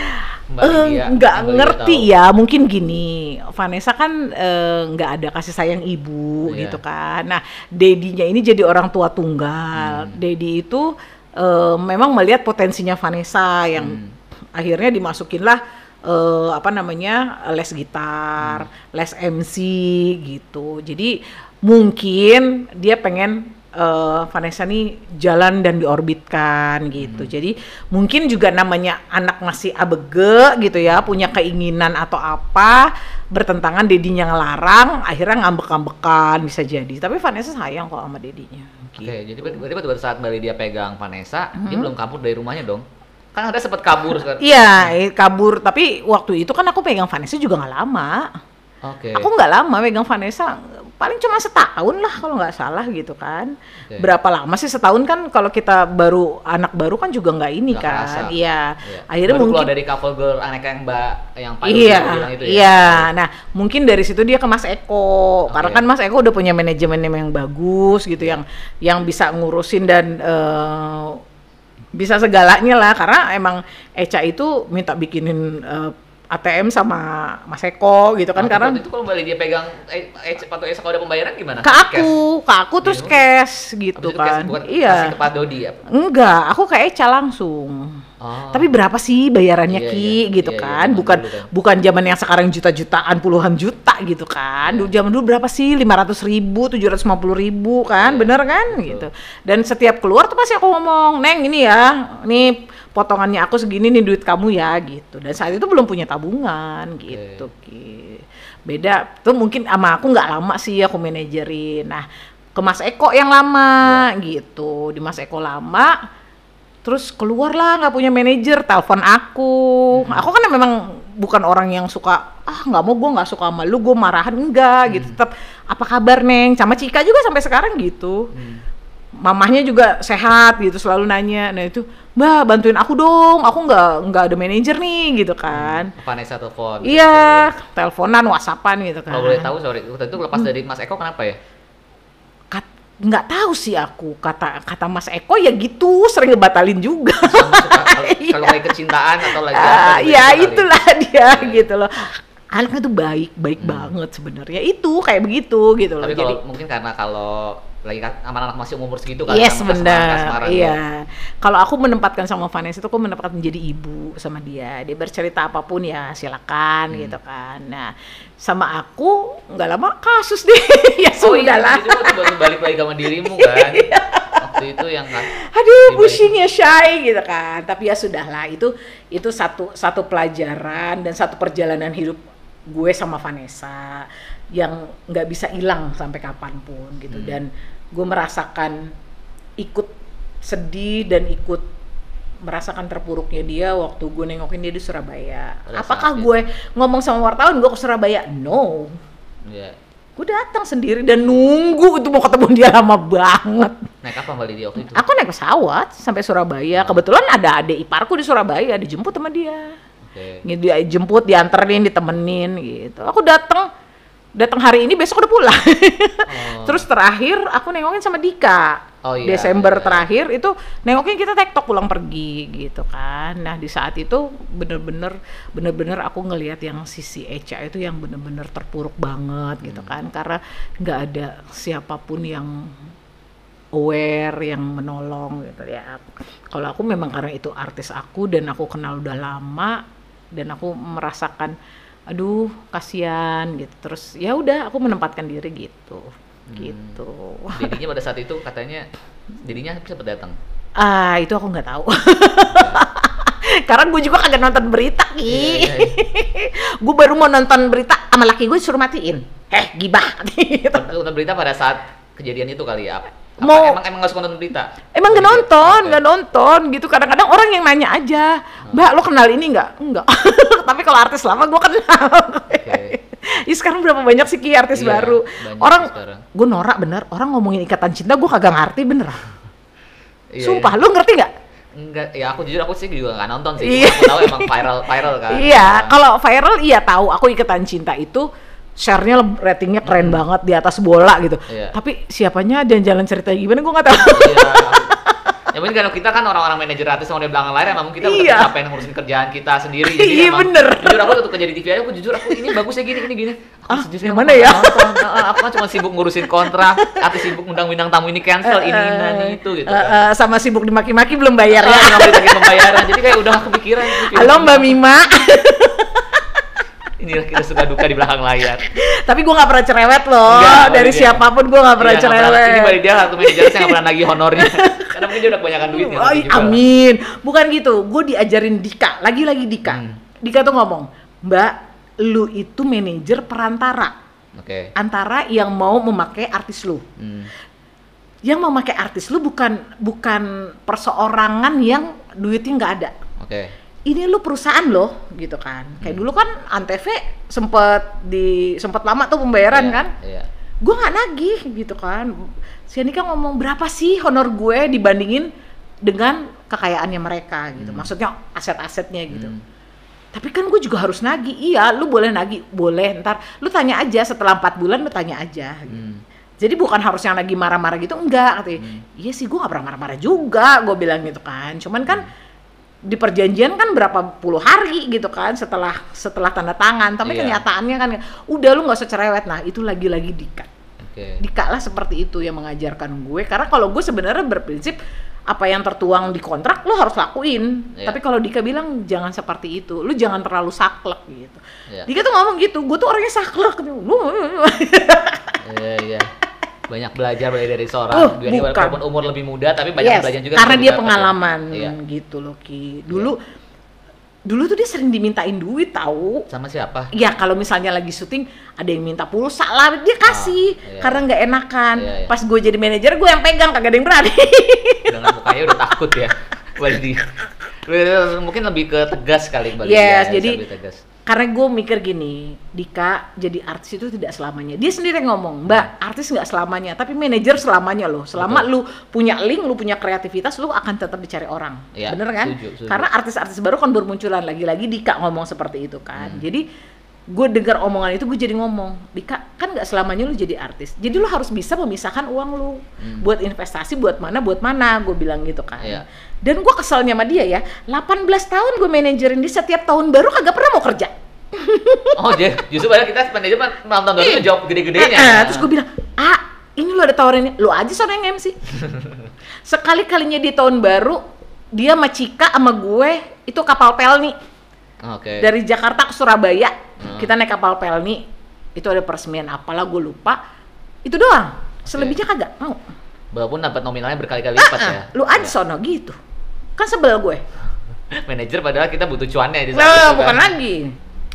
Eh, nggak Lydia ngerti tahu. ya, mungkin gini. Vanessa kan eh, nggak ada kasih sayang ibu Iya. gitu kan. Nah, Dedinya ini jadi orang tua tunggal. Hmm. Dedi itu eh, memang melihat potensinya Vanessa yang Hmm. Akhirnya dimasukinlah eh, apa namanya les gitar, les MC gitu. Jadi mungkin dia pengen eh, Vanessa nih jalan dan diorbitkan gitu. Jadi mungkin juga namanya anak masih abege gitu ya, punya keinginan atau apa bertentangan dedinya ngelarang, akhirnya ngambek-ngambekan bisa jadi. Tapi Vanessa sayang kok sama dedinya. Oke, Gitu. jadi berarti berarti pada saat Bali dia pegang Vanessa, dia belum kabur dari rumahnya dong? Kan ada sempat kabur sekarang. Iya, eh, kabur. Tapi waktu itu kan aku pegang Vanessa juga nggak lama. Oke. Aku nggak lama pegang Vanessa, paling cuma setahun lah kalau nggak salah gitu kan. Oke. Berapa lama sih setahun kan kalau kita baru anak baru kan juga nggak ini Nggak kan. kerasa. Iya. Iya. Akhirnya Baru mungkin dari couple girl aneka yang mbak yang Yudi Iya, bilang itu ya. iya. Nah, mungkin dari situ dia ke Mas Eko. Karena Oke. kan Mas Eko udah punya manajemen yang bagus gitu, yang yang bisa ngurusin dan eh, bisa segalanya lah. Karena emang Eca itu minta bikinin eh, ATM sama Mas Eko gitu kan. Nah, karena itu kalau Bali dia pegang eh, eh sepatu Esa kalau ada pembayaran gimana? ke Cash? aku, ke aku terus Gitu. cash Habis gitu itu cash, kan. bukan Iya. kasih ke Pak Dodi ya? Enggak, aku ke Eca langsung. Oh. Tapi berapa sih bayarannya Iya, Ki iya. gitu Iya, iya, kan? zaman bukan kan. bukan zaman yang sekarang juta-jutaan, puluhan juta gitu kan. Dulu zaman dulu berapa sih? 500 ribu, 750 ribu kan? Iya, Bener kan? betul. Gitu. Dan setiap keluar tuh pasti aku ngomong, "Neng, ini ya. Nih potongannya aku segini nih duit kamu ya." gitu. Dan saat itu belum punya tabungan gitu. Beda tuh mungkin sama aku nggak lama sih aku manajerin. Nah, ke Mas Eko yang lama Iya. gitu. Di Mas Eko lama terus keluar lah nggak punya manajer telepon aku. Aku kan memang bukan orang yang suka ah nggak mau gue nggak suka sama lu gue marahan. Enggak gitu. Tetap apa kabar neng? Sama Cika juga sampai sekarang gitu. Mamahnya juga sehat gitu selalu nanya. Nah itu mbak bantuin aku dong. Aku nggak nggak ada manajer nih gitu kan. Vanessa telepon. iya teleponan whatsappan gitu kan Kalau boleh tahu sorry, waktu itu lepas dari Mas Eko kenapa ya? Nggak tahu sih aku. Kata kata Mas Eko ya gitu sering ngebatalin juga. Kalau- *laughs* lagi kecintaan atau lagi apa Ah, gitu ya itulah dia Iya. gitu loh. Anaknya tuh baik baik banget sebenarnya. Itu kayak begitu gitu loh. Tapi jadi mungkin karena kalau lagi kan sama anak masih umur segitu kan yes benar. iya. kalau aku menempatkan sama Vanessa itu aku menempatkan menjadi ibu sama dia. Dia bercerita apa pun ya silakan Hmm. gitu kan. Nah sama aku nggak lama kasus deh. *laughs* Ya Oh sudah iya, lah itu balik lagi sama dirimu kan. *laughs* waktu itu yang kan. aduh pusing ya shy gitu kan. Tapi ya sudahlah itu itu satu satu pelajaran dan satu perjalanan hidup gue sama Vanessa yang nggak bisa hilang sampai kapan pun gitu. Hmm. dan gue merasakan ikut sedih dan ikut merasakan terpuruknya dia waktu gue nengokin dia di Surabaya Pada apakah gue ngomong sama wartawan gue ke Surabaya no Iya. gue datang sendiri dan nunggu itu mau ketemu dia lama banget Naik apa Bali dia waktu itu? Aku naik pesawat sampai Surabaya. Oh. Kebetulan ada adik iparku di Surabaya, dijemput sama dia. Gitu, Dia jemput, dianterin, ditemenin gitu. Aku datang datang hari ini besok udah pulang. Oh. *laughs* Terus terakhir aku nengokin sama Dika. Oh iya, Desember iya. terakhir itu nengokin kita tektok pulang pergi gitu kan. Nah, di saat itu bener-bener bener-bener aku ngelihat yang sisi Eca itu yang bener-bener terpuruk banget gitu Hmm. kan karena nggak ada siapa pun yang aware yang menolong gitu ya. Kalau aku memang karena itu artis aku dan aku kenal udah lama dan aku merasakan aduh kasihan gitu. Terus ya udah aku menempatkan diri gitu. Gitu. Dedinya pada saat itu katanya dedinya sempat datang. Ah, itu aku nggak tahu. *laughs* Karena gue juga kagak nonton berita, Ki. Iya, iya, *laughs* gue baru mau nonton berita sama laki gue suruh matiin. Eh, gibah. *laughs* gitu. Nonton berita pada saat kejadian itu kali ya. Apa, Mau- emang emang nggak suka nonton berita? Emang gak nonton, oke. gak nonton gitu. Kadang-kadang orang yang nanya aja, Mbak lo kenal ini nggak? Enggak. *laughs* Tapi kalau artis lama gue kenal. Ih sekarang berapa banyak sih Ki artis Iya, baru? Orang, gue norak bener. Orang ngomongin ikatan cinta gue kagak ngerti bener. Iya, Sumpah, iya. lu ngerti nggak? Enggak, ya aku jujur aku sih juga nggak nonton sih. Iya. Aku tahu emang viral viral kan. Iya, Nah, kalau viral iya tahu. Aku ikatan cinta itu share-nya ratingnya keren banget di atas bola gitu. Hmm. Iya. Tapi siapanya dan jalan cerita gimana gue nggak tahu. Aku- Ya mungkin karena kita kan orang-orang manajer artis sama di belakang layar emang kita udah Iya. capek ngurusin kerjaan kita sendiri. Iya, emang- bener. Jujur aku tuh kerja di TV aja aku jujur aku ini bagusnya gini gini gini. Aku Ah, sejujurnya mana ya? Nonton. Ah, aku kan cuma sibuk ngurusin kontrak, artis sibuk undang bintang tamu ini cancel ini ini ini, itu gitu Eh, kan. eh, sama sibuk dimaki-maki belum bayar ya. Ah, nggak boleh lagi pembayaran. Jadi kayak udah kepikiran. gitu. Halo Mbak Mima. Inilah kita suka duka di belakang layar. Tapi gue nggak pernah cerewet loh. Enggak, Dari dia. siapa pun gue nggak pernah Iya, nggak cerewet. Ini balik dia satu manajer saya nggak pernah nagih honornya. *laughs* Karena mungkin dia udah kebanyakan duit ya. Oh, juga. amin. Bukan gitu. Gue diajarin Dika, lagi-lagi Dika. Hmm. Dika tuh ngomong, Mbak, lu itu manajer perantara Oke. antara yang mau memakai artis lu. Hmm. Yang mau pakai artis lu bukan bukan perseorangan yang duitnya nggak ada. Oke. Ini lu perusahaan loh, gitu kan. Kayak Hmm. dulu kan Antv sempet di sempet lama tuh pembayaran Iya, kan. Iya. gue nggak nagih gitu kan si Andika ngomong berapa sih honor gue dibandingin dengan kekayaannya mereka gitu Hmm. maksudnya aset-asetnya gitu Hmm. tapi kan gue juga harus nagih iya lu boleh nagih boleh ntar lu tanya aja setelah empat bulan lu tanya aja gitu. Hmm. jadi bukan harus yang lagi marah-marah gitu enggak katanya Hmm. iya sih gue nggak pernah marah-marah juga gue bilang gitu kan cuman kan di perjanjian kan berapa puluh hari gitu kan setelah setelah tanda tangan tapi Iya. kenyataannya kan udah lu nggak usah cerewet nah itu lagi-lagi Dika Oke. Dika lah seperti itu yang mengajarkan gue karena kalau gue sebenarnya berprinsip apa yang tertuang di kontrak lo harus lakuin Iya. tapi kalau Dika bilang jangan seperti itu lu jangan terlalu saklek gitu Iya. Dika tuh ngomong gitu gue tuh orangnya saklek lu Iya, iya. Banyak belajar dari dari seorang Oh, dia bukan. walaupun umur lebih muda tapi banyak Yes, belajar juga karena dia ya. pengalaman Iya. gitu loh Ki dulu dulu tuh dia sering dimintain duit tahu Sama siapa? Ya kalau misalnya lagi syuting ada yang minta pulsa lah dia kasih iya. karena nggak enakan. Iya, iya. Pas gue jadi manajer gue yang pegang kagak ada yang berani. *laughs* Dengan mukanya udah takut ya. *laughs* Mungkin lebih ke tegas kali bagi Yes, dia. jadi lebih tegas. Karena gue mikir gini, Dika jadi artis itu tidak selamanya. Dia sendiri ngomong, Mbak, artis nggak selamanya, tapi manajer selamanya loh. Selama Betul. lu punya link, lu punya kreativitas, lu akan tetap dicari orang. Iya, Bener kan? setuju, setuju. Karena artis-artis baru kan bermunculan lagi-lagi Dika ngomong seperti itu kan. Hmm. Jadi gue dengar omongan itu gue jadi ngomong, Dika kan nggak selamanya lu jadi artis. Jadi lu harus bisa memisahkan uang lu Hmm. buat investasi, buat mana, buat mana. Gue bilang gitu kan. Iya. Dan gue keselnya sama dia ya, 18 tahun gue manajerin dia setiap tahun baru kagak pernah mau kerja. *laughs* Oh, jadi justru padahal kita manajer mah malam tahun baru jawab gede-gedenya. Eh, eh, terus gue bilang, ah ini lu ada ini, lu aja soalnya yang MC. *laughs* Sekali kalinya di tahun baru, dia sama Cika sama gue itu kapal pelni Oke. dari Jakarta ke Surabaya. Hmm. Kita naik kapal pelni, itu ada peresmian apalah gue lupa. Itu doang. Selebihnya kagak mau. Walaupun dapat nominalnya berkali-kali lipat ya. lu aja sono gitu. Kan sebel gue. Manajer padahal kita butuh cuannya di saat Nah, itu bukan kan. lagi.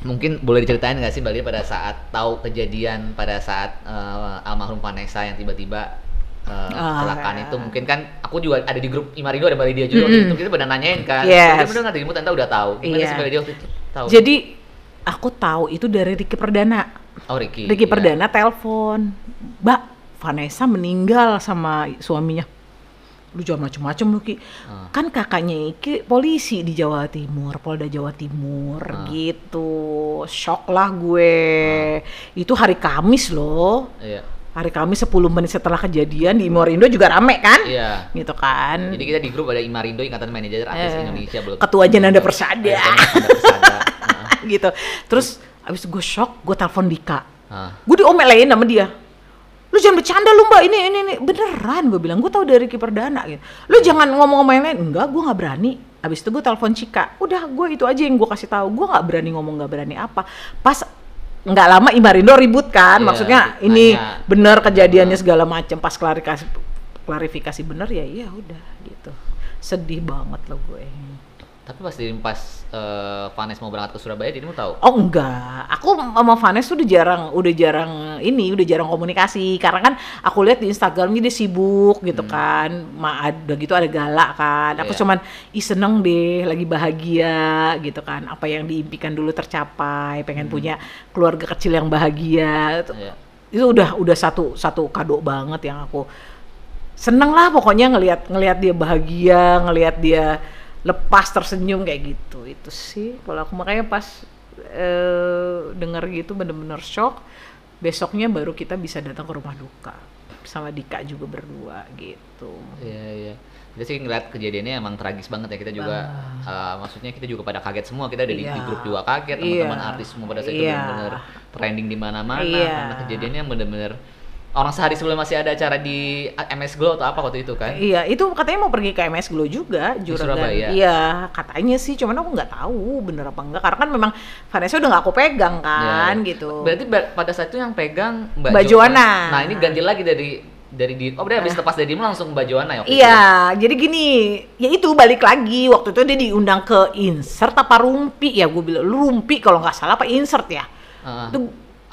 Mungkin boleh diceritain nggak sih Mbak Lia pada saat tahu kejadian pada saat eh, almarhum Vanessa yang tiba-tiba eh, Ah. kecelakaan itu mungkin kan aku juga ada di grup Imarindo ada Mbak Lydia juga Mm-mm. itu kita pada nanyain kan Yes. "Tante bener nggak dirimu tante udah tahu gimana Iya. sih Mbak Lydia waktu itu tahu Jadi aku tahu itu dari Ricky Perdana. oh Ricky Ricky iya. Perdana telepon, Mbak Vanessa meninggal sama suaminya. Lu jangan macem-macem lu Ki. Ah. Kan kakaknya Iki polisi di Jawa Timur, Polda Jawa Timur Ah. gitu. Shock lah gue. Itu hari Kamis loh. iya Hari Kamis 10 menit setelah kejadian di Morindo juga rame kan? iya Gitu kan. jadi kita di grup ada Imarindo Ikatan Manajer Artis Eh, Indonesia belum Ketuanya Nanda Persada. Ada Persada. *laughs* Gitu. Terus abis itu gue shock, gue telepon Dika. Ah. gue diomelin sama dia lu jangan bercanda lu mbak. Ini ini ini. Beneran gue bilang. Gue tahu dari kiper dana gitu. Lu jangan ngomong-ngomong yang lain. Enggak gue nggak berani. Abis itu gue telepon Cika. Udah gue itu aja yang gue kasih tahu. Gue nggak berani ngomong nggak berani apa. Pas nggak lama Imarindo ribut kan. Iya, maksudnya ini bener kejadiannya segala macam pas klarifikasi klarifikasi bener ya iya udah gitu. Sedih banget lo gue tapi pas di pas eh, Vanessa mau berangkat ke Surabaya dirimu tahu? Oh enggak, aku sama Vanessa tuh udah jarang, udah jarang ini, udah jarang komunikasi. Karena kan aku lihat di Instagramnya dia sibuk gitu kan, ma ada gitu ada galak kan, aku Iya. cuman ih seneng deh, lagi bahagia gitu kan, apa yang diimpikan dulu tercapai, pengen punya keluarga kecil yang bahagia, itu, Iya. itu udah udah satu satu kado banget yang aku seneng lah pokoknya ngelihat ngelihat dia bahagia, ngelihat dia lepas tersenyum kayak gitu itu sih kalau aku makanya pas eh, dengar gitu bener-bener shock besoknya baru kita bisa datang ke rumah duka sama Dika juga berdua gitu Iya iya. Kita sih ngeliat kejadiannya emang tragis banget ya kita juga. eh, maksudnya kita juga pada kaget semua. Kita ada di, di Iya. grup juga kaget. Teman-teman Iya. artis semua pada saat itu Iya. benar-benar trending di mana-mana. Iya. Karena kejadiannya bener-bener orang sehari sebelum masih ada acara di MS Glow atau apa waktu itu kan? Iya, itu katanya mau pergi ke MS Glow juga, juragan. Surabaya? Iya, katanya sih, cuman aku nggak tahu bener apa enggak. Karena kan memang Vanessa udah nggak aku pegang kan, Ya. gitu. Berarti pada saat itu yang pegang Mbak, Mbak Joana. Nah ini ganti lagi dari dari di oh berarti habis lepas dari Dimo langsung Mbak Joana ya? waktu itu? Iya, jadi gini, ya itu balik lagi waktu itu dia diundang ke insert apa rumpi ya, gue bilang rumpi kalau nggak salah apa insert ya. Heeh. Itu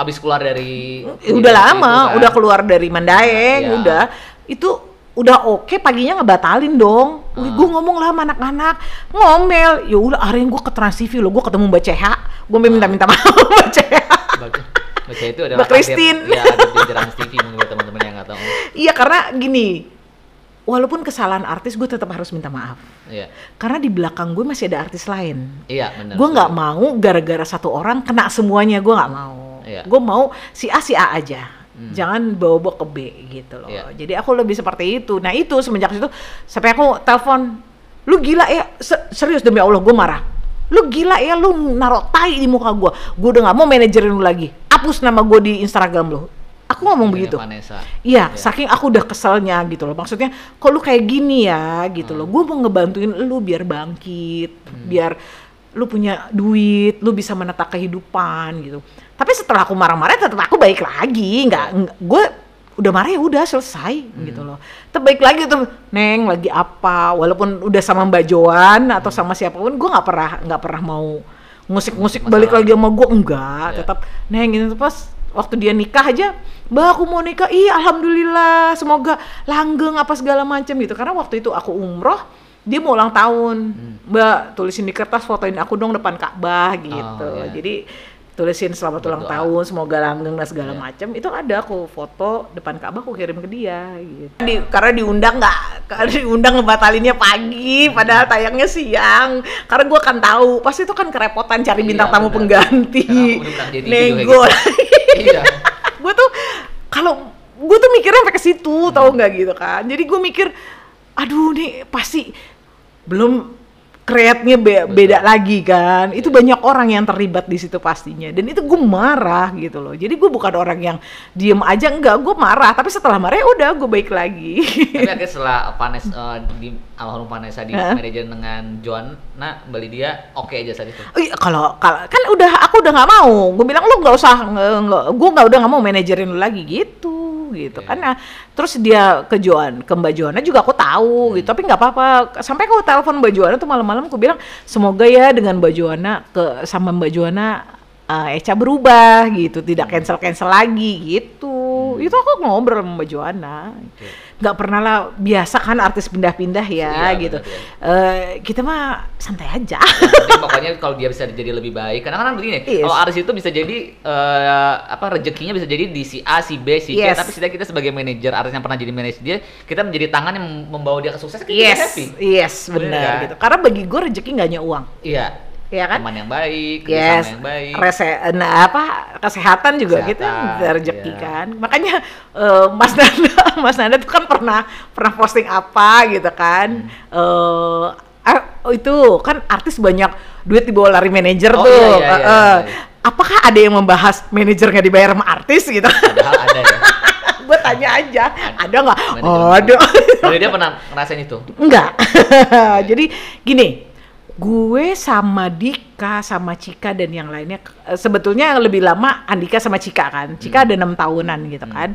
Abis keluar dari Ya udah lama, itu kan. udah keluar dari Mandaeng, Iya. udah itu udah oke paginya ngebatalin dong. Ah. Gue ngomong lah sama anak-anak, ngomel. Ya udah hari ini gue ke Trans TV loh, gue ketemu Mbak Ceha, gue minta-minta maaf sama Mbak Ceha. Baca itu adalah Mbak Christine. Iya, ada di Trans TV mungkin teman-teman yang nggak tahu. Iya karena gini, walaupun kesalahan artis gue tetap harus minta maaf. Iya, Karena di belakang gue masih ada artis lain. iya benar. Gue nggak mau gara-gara satu orang kena semuanya, gue nggak mau. Iya. Gue mau si A si A aja. Jangan bawa-bawa ke B gitu loh. Iya. Jadi aku lebih seperti itu. Nah itu semenjak itu sampai aku telepon, lu gila ya, Se- serius demi Allah gue marah. Lu gila ya, lu naruh tai di muka gue. Gue udah nggak mau manajerin lu lagi. Hapus nama gue di Instagram lu. Aku ngomong begitu. Vanessa. Iya, Iya. saking aku udah keselnya gitu loh. Maksudnya, kok lu kayak gini ya gitu loh. Gue mau ngebantuin lu biar bangkit, biar lu punya duit, lu bisa menata kehidupan gitu. Tapi setelah aku marah-marah, tetap aku baik lagi. Nggak, nggak- gue udah marah ya udah selesai gitu loh. Tetap baik lagi tuh, neng lagi apa? Walaupun udah sama Mbak Joan atau sama siapa pun, gue nggak pernah nggak pernah mau Masalah. balik lagi sama gue enggak. Iya. Tetap neng gitu pas waktu dia nikah aja mbak aku mau nikah. Iya alhamdulillah semoga langgeng apa segala macam gitu. Karena waktu itu aku umroh dia mau ulang tahun. Hmm. mbak tulisin di kertas fotoin aku dong depan Ka'bah gitu. iya. jadi tulisin selamat ulang tahun semoga langgeng dan segala Iya. macam. Itu ada aku foto depan Ka'bah aku kirim ke dia gitu. Di- karena diundang nggak karena diundang ngebatalinnya pagi padahal tayangnya siang. Karena gua kan tahu pasti itu kan kerepotan cari Iya, bintang tamu benar. pengganti. Karena aku Iya. *laughs* gue tuh kalau gue tuh mikirnya sampai ke situ tau nggak gitu kan jadi gue mikir aduh nih pasti belum kreatnya be- beda lagi kan. Itu banyak orang yang terlibat di situ pastinya. Dan itu gue marah gitu loh. Jadi gue bukan orang yang diem aja enggak gue marah. Tapi setelah marah ya udah gue baik lagi. Tapi *laughs* akhirnya setelah Vanessa eh, di almarhum Vanessa di manajer dengan Joanna, Bali dia oke aja saat itu. Oh iya, kalau kalau kan udah aku udah nggak mau. Gue bilang lu nggak usah nggak gue nggak udah nggak mau manajerin lu lagi gitu gitu Iya. kan nah, terus dia ke Joan ke Mbak Joana juga aku Hmm. tahu gitu tapi nggak apa-apa sampai aku telepon Mbak Joana tuh malam-malam aku bilang semoga ya dengan Mbak Joana ke sama Mbak Joana eh, Eca berubah gitu tidak Hmm. cancel cancel lagi gitu itu aku ngobrol sama Mbak Joana Oke. Nggak pernah lah biasa kan artis pindah-pindah ya Iya, gitu benar, Eh, kita mah santai aja penting pokoknya kalau dia bisa jadi lebih baik. Karena kan begini, Yes. kalau artis itu bisa jadi eh, apa rezekinya bisa jadi di si A, si B, si C. Yes. Tapi setidaknya kita sebagai manajer artis yang pernah jadi manajer dia, kita menjadi tangan yang membawa dia ke sukses. Kita Yes, happy. yes, Bener benar kan? gitu. Karena bagi gue rezeki nggak hanya uang, Iya. Ya kan? Teman yang baik, Yes, yang baik. rese, nah, apa kesehatan juga kita Kesehatan, rezeki iya. kan. Makanya eh, Mas Nanda, *laughs* Mas Nanda tuh kan pernah pernah posting apa gitu kan? Hmm. Eh, ah, oh, itu kan artis banyak duit dibawa lari manajer Oh, tuh. iya, iya, iya, eh. iya, iya. Apakah ada yang membahas manajer nggak dibayar sama artis gitu? Padahal ada ya. *laughs* Gue tanya aja, ada nggak? Oh, ada. Berarti dia pernah ngerasain itu. Enggak. *laughs* Jadi gini, gue sama Dika sama Cika dan yang lainnya eh, sebetulnya yang lebih lama Andika sama Cika kan. Cika ada enam tahunan gitu kan.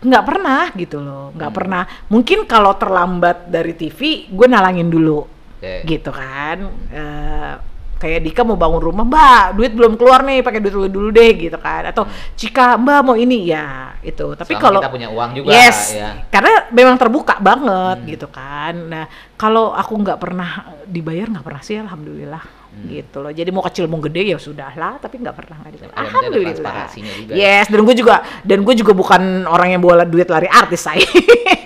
Nggak pernah gitu loh, nggak pernah. Mungkin kalau terlambat dari TV, gue nalangin dulu Oke. gitu kan. Eh, kayak Dika mau bangun rumah, Mbak, duit belum keluar nih, pakai duit dulu dulu deh gitu kan. Atau Cika, Mbak mau ini ya, itu. Tapi kalau kita punya uang juga yes, ya. karena memang terbuka banget Hmm. gitu kan. Nah, kalau aku nggak pernah dibayar nggak pernah sih, alhamdulillah gitu loh. Jadi mau kecil mau gede ya sudah lah, tapi nggak pernah nggak dibayar. Hmm. Ada Alhamdulillah. juga ya. Yes, dan gue juga dan gue juga bukan orang yang bawa duit lari artis saya. *laughs*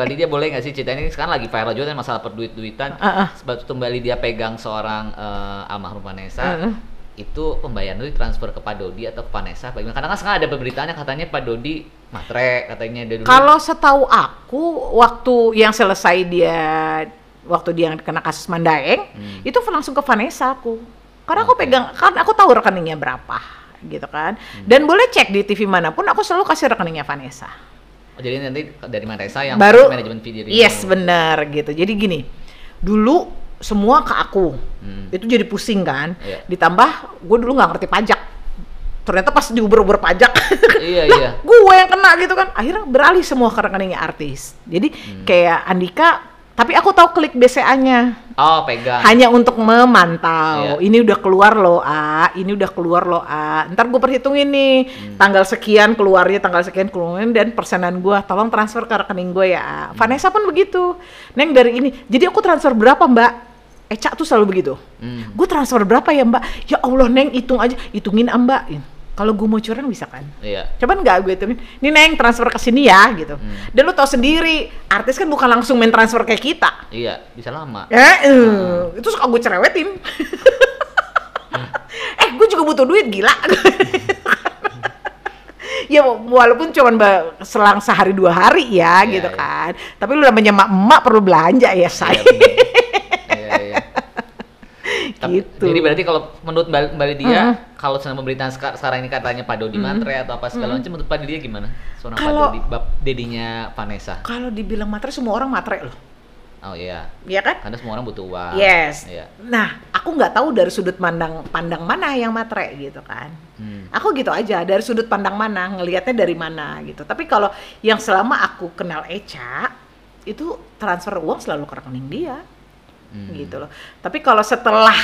Mbak Lydia boleh nggak sih cerita ini sekarang lagi viral juga kan masalah perduit-duitan. Heeh. Sebab itu Lydia pegang seorang eh, almarhum Vanessa. Heeh. Itu pembayaran itu transfer ke Pak Dodi atau ke Vanessa? Bagaimana? Karena kan sekarang ada pemberitaannya katanya Pak Dodi matre katanya dia dulu. Kalau setahu aku waktu yang selesai dia waktu dia kena kasus Mandaeng Hmm. itu langsung ke Vanessa aku. Karena aku Oke. pegang kan aku tahu rekeningnya berapa gitu kan. Dan boleh cek di TV mana pun aku selalu kasih rekeningnya Vanessa. Oh, jadi nanti dari Maresa yang Baru manajemen video Yes, benar gitu. Jadi gini, dulu semua ke aku. Hmm. Itu jadi pusing kan. Iya. Ditambah gue dulu nggak ngerti pajak. Ternyata pas diuber-uber pajak, *laughs* Iya, lah iya. gue yang kena gitu kan. Akhirnya beralih semua ke rekeningnya artis. Jadi Hmm. kayak Andika, tapi aku tahu klik BCA-nya Oh, pegang. hanya untuk memantau. Iya. Ini udah keluar loh A, ini udah keluar loh A. Ntar gue perhitungin nih Hmm. tanggal sekian keluarnya, tanggal sekian keluarnya dan persenan gue. Tolong transfer ke rekening gue ya. A. Vanessa pun begitu. Neng dari ini. Jadi aku transfer berapa Mbak? Eca tuh selalu begitu. Hmm. Gue transfer berapa ya Mbak? Ya Allah Neng hitung aja, hitungin Mbak. Kalau gue mau curang bisa kan? Iya. Coba nggak gue hitungin, ini Neng transfer ke sini ya gitu. Hmm. Dan lu tau sendiri, artis kan bukan langsung main transfer kayak kita. Iya, bisa lama. Ya, eh, itu suka gue cerewetin. *laughs* eh, gue juga butuh duit gila. *laughs* ya walaupun cuman selang sehari dua hari ya Iya, gitu iya. kan. Tapi lu namanya emak-emak perlu belanja ya say. Iya, bener. Iya, iya. Tapi- Gitu. Jadi berarti kalau menurut Mbak, Mbak Lydia, Mm. kalau sedang pemberitaan seka- sekarang ini katanya Pak Dodi Matre atau apa segala macam, menurut Pak Lydia gimana? Seorang Kalau- Pak Dodi, bab dedinya Vanessa. Kalau dibilang matre semua orang matre loh. Oh iya, Iya kan? karena semua orang butuh uang. Yes. Iya. Nah, aku nggak tahu dari sudut pandang pandang mana yang matre gitu kan. Hmm. Aku gitu aja dari sudut pandang mana, ngelihatnya dari mana gitu. Tapi kalau yang selama aku kenal Eca itu transfer uang selalu ke rekening dia Hmm. gitu loh. Tapi kalau setelah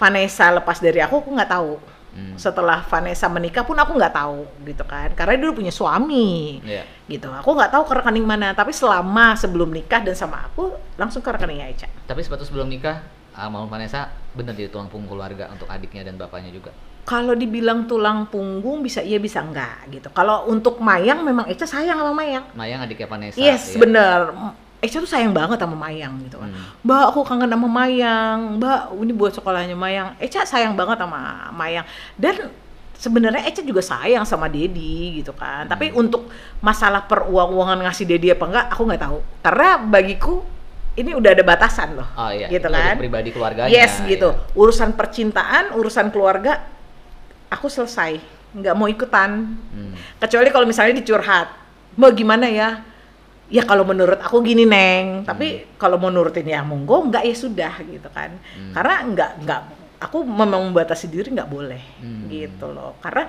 Vanessa lepas dari aku, aku nggak tahu. Hmm. Setelah Vanessa menikah pun aku nggak tahu gitu kan. Karena dia dulu punya suami Iya. gitu. Aku nggak tahu ke rekening mana. Tapi selama sebelum nikah dan sama aku langsung ke rekeningnya Eca. Tapi sepatu sebelum nikah, almarhum Vanessa benar jadi tulang punggung keluarga untuk adiknya dan bapaknya juga. Kalau dibilang tulang punggung bisa iya bisa enggak gitu. Kalau untuk Mayang memang Eca sayang sama Mayang. Mayang adiknya Vanessa. Yes, iya. bener. Eca tuh sayang banget sama Mayang gitu kan. Hmm. Mbak, aku kangen sama Mayang. Mbak, ini buat sekolahnya Mayang. Eca sayang banget sama Mayang. Dan sebenarnya Eca juga sayang sama Dedi gitu kan. Tapi Hmm. untuk masalah peruang-uangan ngasih Dedi apa enggak, aku nggak tahu. Karena bagiku ini udah ada batasan loh. Oh iya, gitu itu kan. pribadi keluarganya. Yes, gitu. iya. Urusan percintaan, urusan keluarga, aku selesai. Nggak mau ikutan Hmm. kecuali kalau misalnya dicurhat mau gimana ya ya kalau menurut aku gini neng tapi kalau mau nurutin ya monggo enggak ya sudah gitu kan Hmm. karena enggak enggak aku memang membatasi diri nggak boleh Hmm. gitu loh karena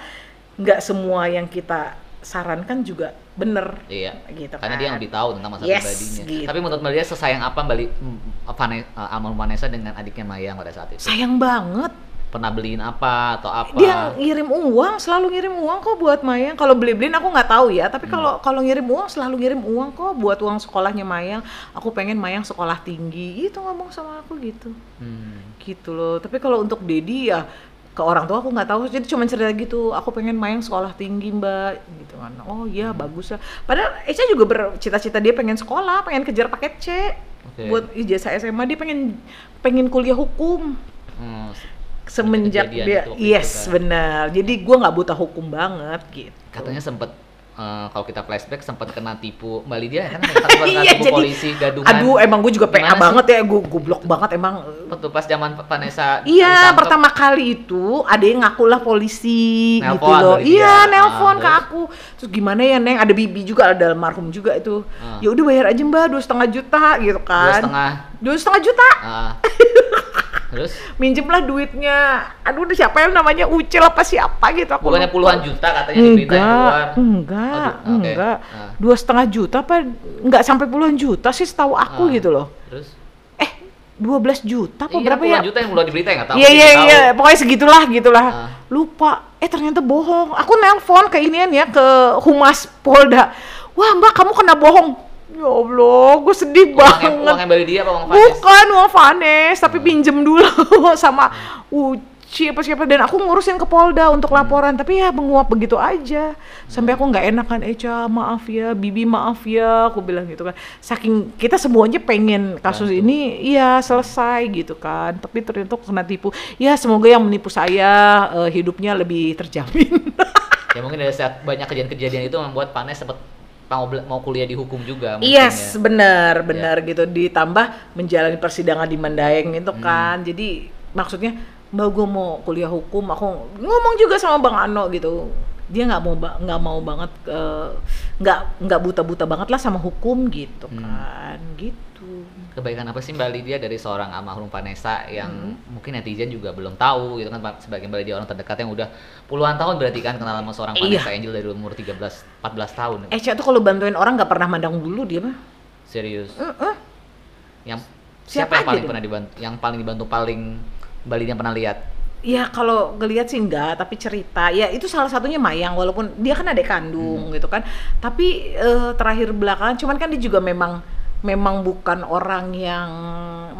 nggak semua yang kita sarankan juga bener Iya. gitu Karena kan. dia yang lebih tahu tentang masalah Yes, pribadinya. gitu. Tapi menurut Mbak Lydia sesayang apa Mbak Li- Vane- uh, almarhum Vanessa dengan adiknya Mayang pada saat itu? sayang banget Pernah beliin apa atau apa? dia ngirim uang selalu ngirim uang kok buat Mayang. Kalau beli beliin aku nggak tahu ya tapi kalau kalau ngirim uang selalu ngirim uang kok buat uang sekolahnya Mayang. Aku pengen Mayang sekolah tinggi itu ngomong sama aku gitu. Hmm. gitu loh. Tapi kalau untuk Dedi ya ke orang tua aku nggak tahu. Jadi cuma cerita gitu aku pengen Mayang sekolah tinggi mbak gitu kan. Oh iya bagus lah padahal Eca juga bercita-cita dia pengen sekolah pengen kejar paket C Oke. buat ijazah SMA dia pengen pengen kuliah hukum. Hmm, semenjak dia itu yes kan. benar jadi gua nggak buta hukum banget gitu Katanya sempet uh, kalau kita flashback sempat kena tipu Mbak Lydia kan *laughs* sempat kena Iya, tipu jadi- polisi gadungan. aduh emang gue juga PA sih? banget ya gue goblok banget emang Waktu pas zaman Vanessa Iya, pertama kali itu ada yang ngaku lah polisi gitu Nelpon loh. Iya, dia. nelpon Ah, ke terus? aku. Terus gimana ya, Neng? Ada bibi juga, ada almarhum juga itu. Ah. Ya udah bayar aja Mbak, dua setengah juta gitu dua kan. setengah. Dua setengah juta. ah. Terus Minjemlah duitnya. Aduh, udah siapa yang namanya Ucil apa siapa gitu aku. bukannya lupa. puluhan juta katanya di berita yang keluar. Enggak, enggak, Aduh, oke. enggak. Ah. Dua setengah juta apa? Enggak sampai puluhan juta sih setahu aku Ah. gitu loh. Terus 12 juta apa iya, berapa ya? juta yang keluar di berita ya nggak tahu. Iya iya iya, pokoknya segitulah gitulah. Ah. Lupa. Eh ternyata bohong. Aku nelpon ke inian ya ke Humas Polda. Wah Mbak kamu kena bohong. Ya Allah, gue sedih Uangnya, banget. uangnya Mbak Lydia apa uang Vanessa? Bukan uang Vanes, tapi Hmm. pinjem dulu *laughs* sama Uci apa siapa dan aku ngurusin ke Polda untuk Hmm. laporan tapi ya menguap begitu aja sampai aku nggak enak kan Eca maaf ya Bibi maaf ya aku bilang gitu kan saking kita semuanya pengen kasus ini iya selesai gitu kan tapi ternyata kena tipu ya semoga yang menipu saya eh, hidupnya lebih terjamin *laughs* Ya mungkin saat banyak kejadian-kejadian itu membuat Vanessa sempat mau mau kuliah di hukum juga mungkin Yes, ya. mbak gue mau kuliah hukum. Aku ngomong juga sama bang Ano gitu. Dia nggak mau nggak mau banget eh, nggak nggak buta-buta banget lah sama hukum gitu Hmm. kan gitu Kebaikan apa sih Mbak Lydia dari seorang almarhum Vanessa yang Hmm. mungkin netizen juga belum tahu gitu kan Pak, sebagai Mbak Lydia orang terdekat yang udah puluhan tahun berarti kan kenal sama seorang Iya. Vanessa Angel dari umur 13 14 tahun. Eca tuh kalau bantuin orang nggak pernah mandang bulu dia mah Serius. Heeh. Yang Siapa siapa, yang paling pernah dibantu yang paling dibantu paling Mbak Lydia pernah lihat? Ya kalau ngeliat sih enggak, tapi cerita ya itu salah satunya Mayang walaupun dia kan adik kandung gitu kan. Tapi eh, terakhir belakangan cuman kan dia juga memang memang bukan orang yang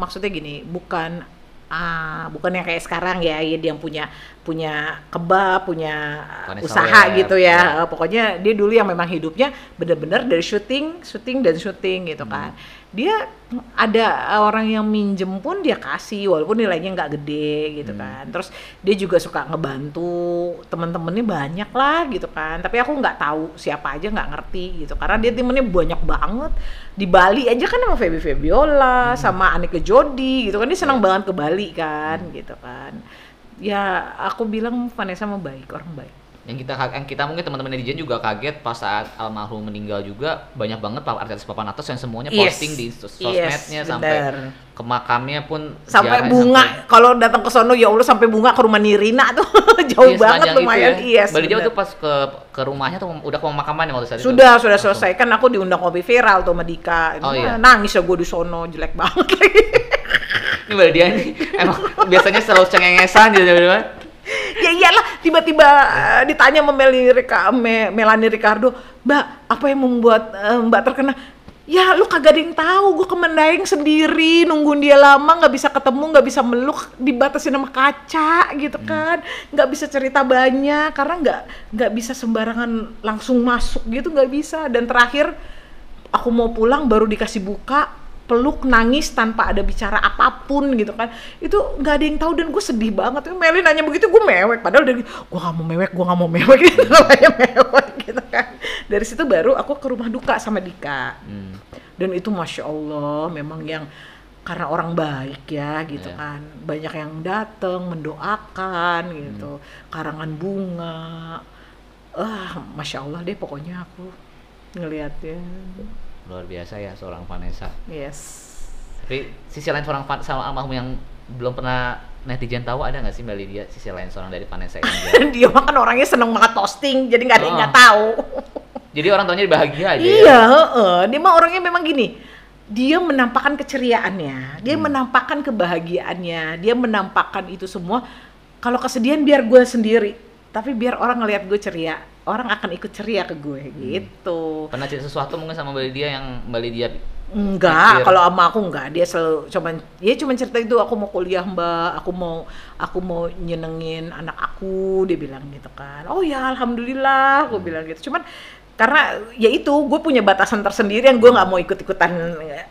maksudnya gini, bukan ah bukan yang kayak sekarang ya, ya dia yang punya punya kebab, punya usaha gitu ya. ya. Pokoknya dia dulu yang memang hidupnya bener-bener dari syuting, syuting dan syuting gitu kan. Dia ada orang yang minjem pun dia kasih walaupun nilainya nggak gede gitu kan. Terus dia juga suka ngebantu temen-temennya banyak lah gitu kan. Tapi aku nggak tahu siapa aja nggak ngerti gitu karena dia temennya banyak banget. Di Bali aja kan sama Feby Febiola, sama Anike Jodi gitu kan dia senang banget ke Bali kan gitu kan. Ya aku bilang Vanessa mah baik, orang baik. Yang kita yang kita mungkin teman-teman netizen juga kaget pas saat almarhum meninggal juga banyak banget pak artis papan atas yang semuanya Yes. posting di sos- Yes, sosmednya sampai bener. ke makamnya pun sampai bunga sampai- kalau datang ke sono ya Allah sampai bunga ke rumah Nirina tuh *laughs* jauh Iya, banget lumayan itu ya. iya Mbak Lydia bener. tuh pas ke ke rumahnya tuh udah ke pemakaman ya waktu saat itu? sudah sudah Langsung. selesai kan aku diundang kopi viral tuh sama Dika Oh, iya. nangis ya gue di sono jelek banget *laughs* Ini Mbak Lydia ini emang biasanya selalu cengengesan gitu tiba-tiba. *laughs* ya iyalah tiba-tiba eh, ditanya sama Rika, Me- Melanie Ricardo mbak apa yang membuat eh, mbak terkena? Ya lu kagak ada yang tahu gue ke Mendaeng sendiri nungguin dia lama nggak bisa ketemu nggak bisa meluk dibatasi sama kaca gitu kan. Nggak bisa cerita banyak karena nggak nggak bisa sembarangan langsung masuk gitu nggak bisa. Dan terakhir aku mau pulang baru dikasih buka peluk nangis tanpa ada bicara apa pun gitu kan. Itu nggak ada yang tahu dan gue sedih banget. Meli nanya begitu gue mewek. Padahal dari gue nggak mau mewek gue nggak mau mewek. *laughs* Gitu namanya mewek gitu kan. Dari situ baru aku ke rumah duka sama Dika. Hmm. dan itu masya Allah memang yang karena orang baik ya gitu Iya. kan. Banyak yang datang mendoakan gitu. Karangan bunga. Ah masya Allah deh pokoknya aku ngelihatnya Luar biasa ya seorang Vanessa. yes Tapi sisi lain seorang Van- sama almarhum yang belum pernah netizen tahu ada nggak sih Mbak Lydia sisi lain seorang dari Vanessa Angel? *laughs* dia mah kan orangnya seneng banget posting jadi nggak ada yang nggak tahu Jadi orang tuanya bahagia aja ya. iya heeh. dia mah orangnya memang gini dia menampakkan keceriaannya dia menampakkan kebahagiaannya dia menampakkan itu semua kalau kesedihan biar gue sendiri tapi biar orang ngelihat gue ceria orang akan ikut ceria ke gue gitu. Pernah cerita sesuatu mungkin sama Mbak Lydia yang Mbak Lydia Enggak, kalau sama aku enggak. Dia selalu cuman dia cuman cerita itu aku mau kuliah, Mbak. Aku mau aku mau nyenengin anak aku, dia bilang gitu kan. Oh ya, alhamdulillah, aku bilang gitu. Cuman karena ya itu gue punya batasan tersendiri yang gue nggak mau ikut-ikutan ya,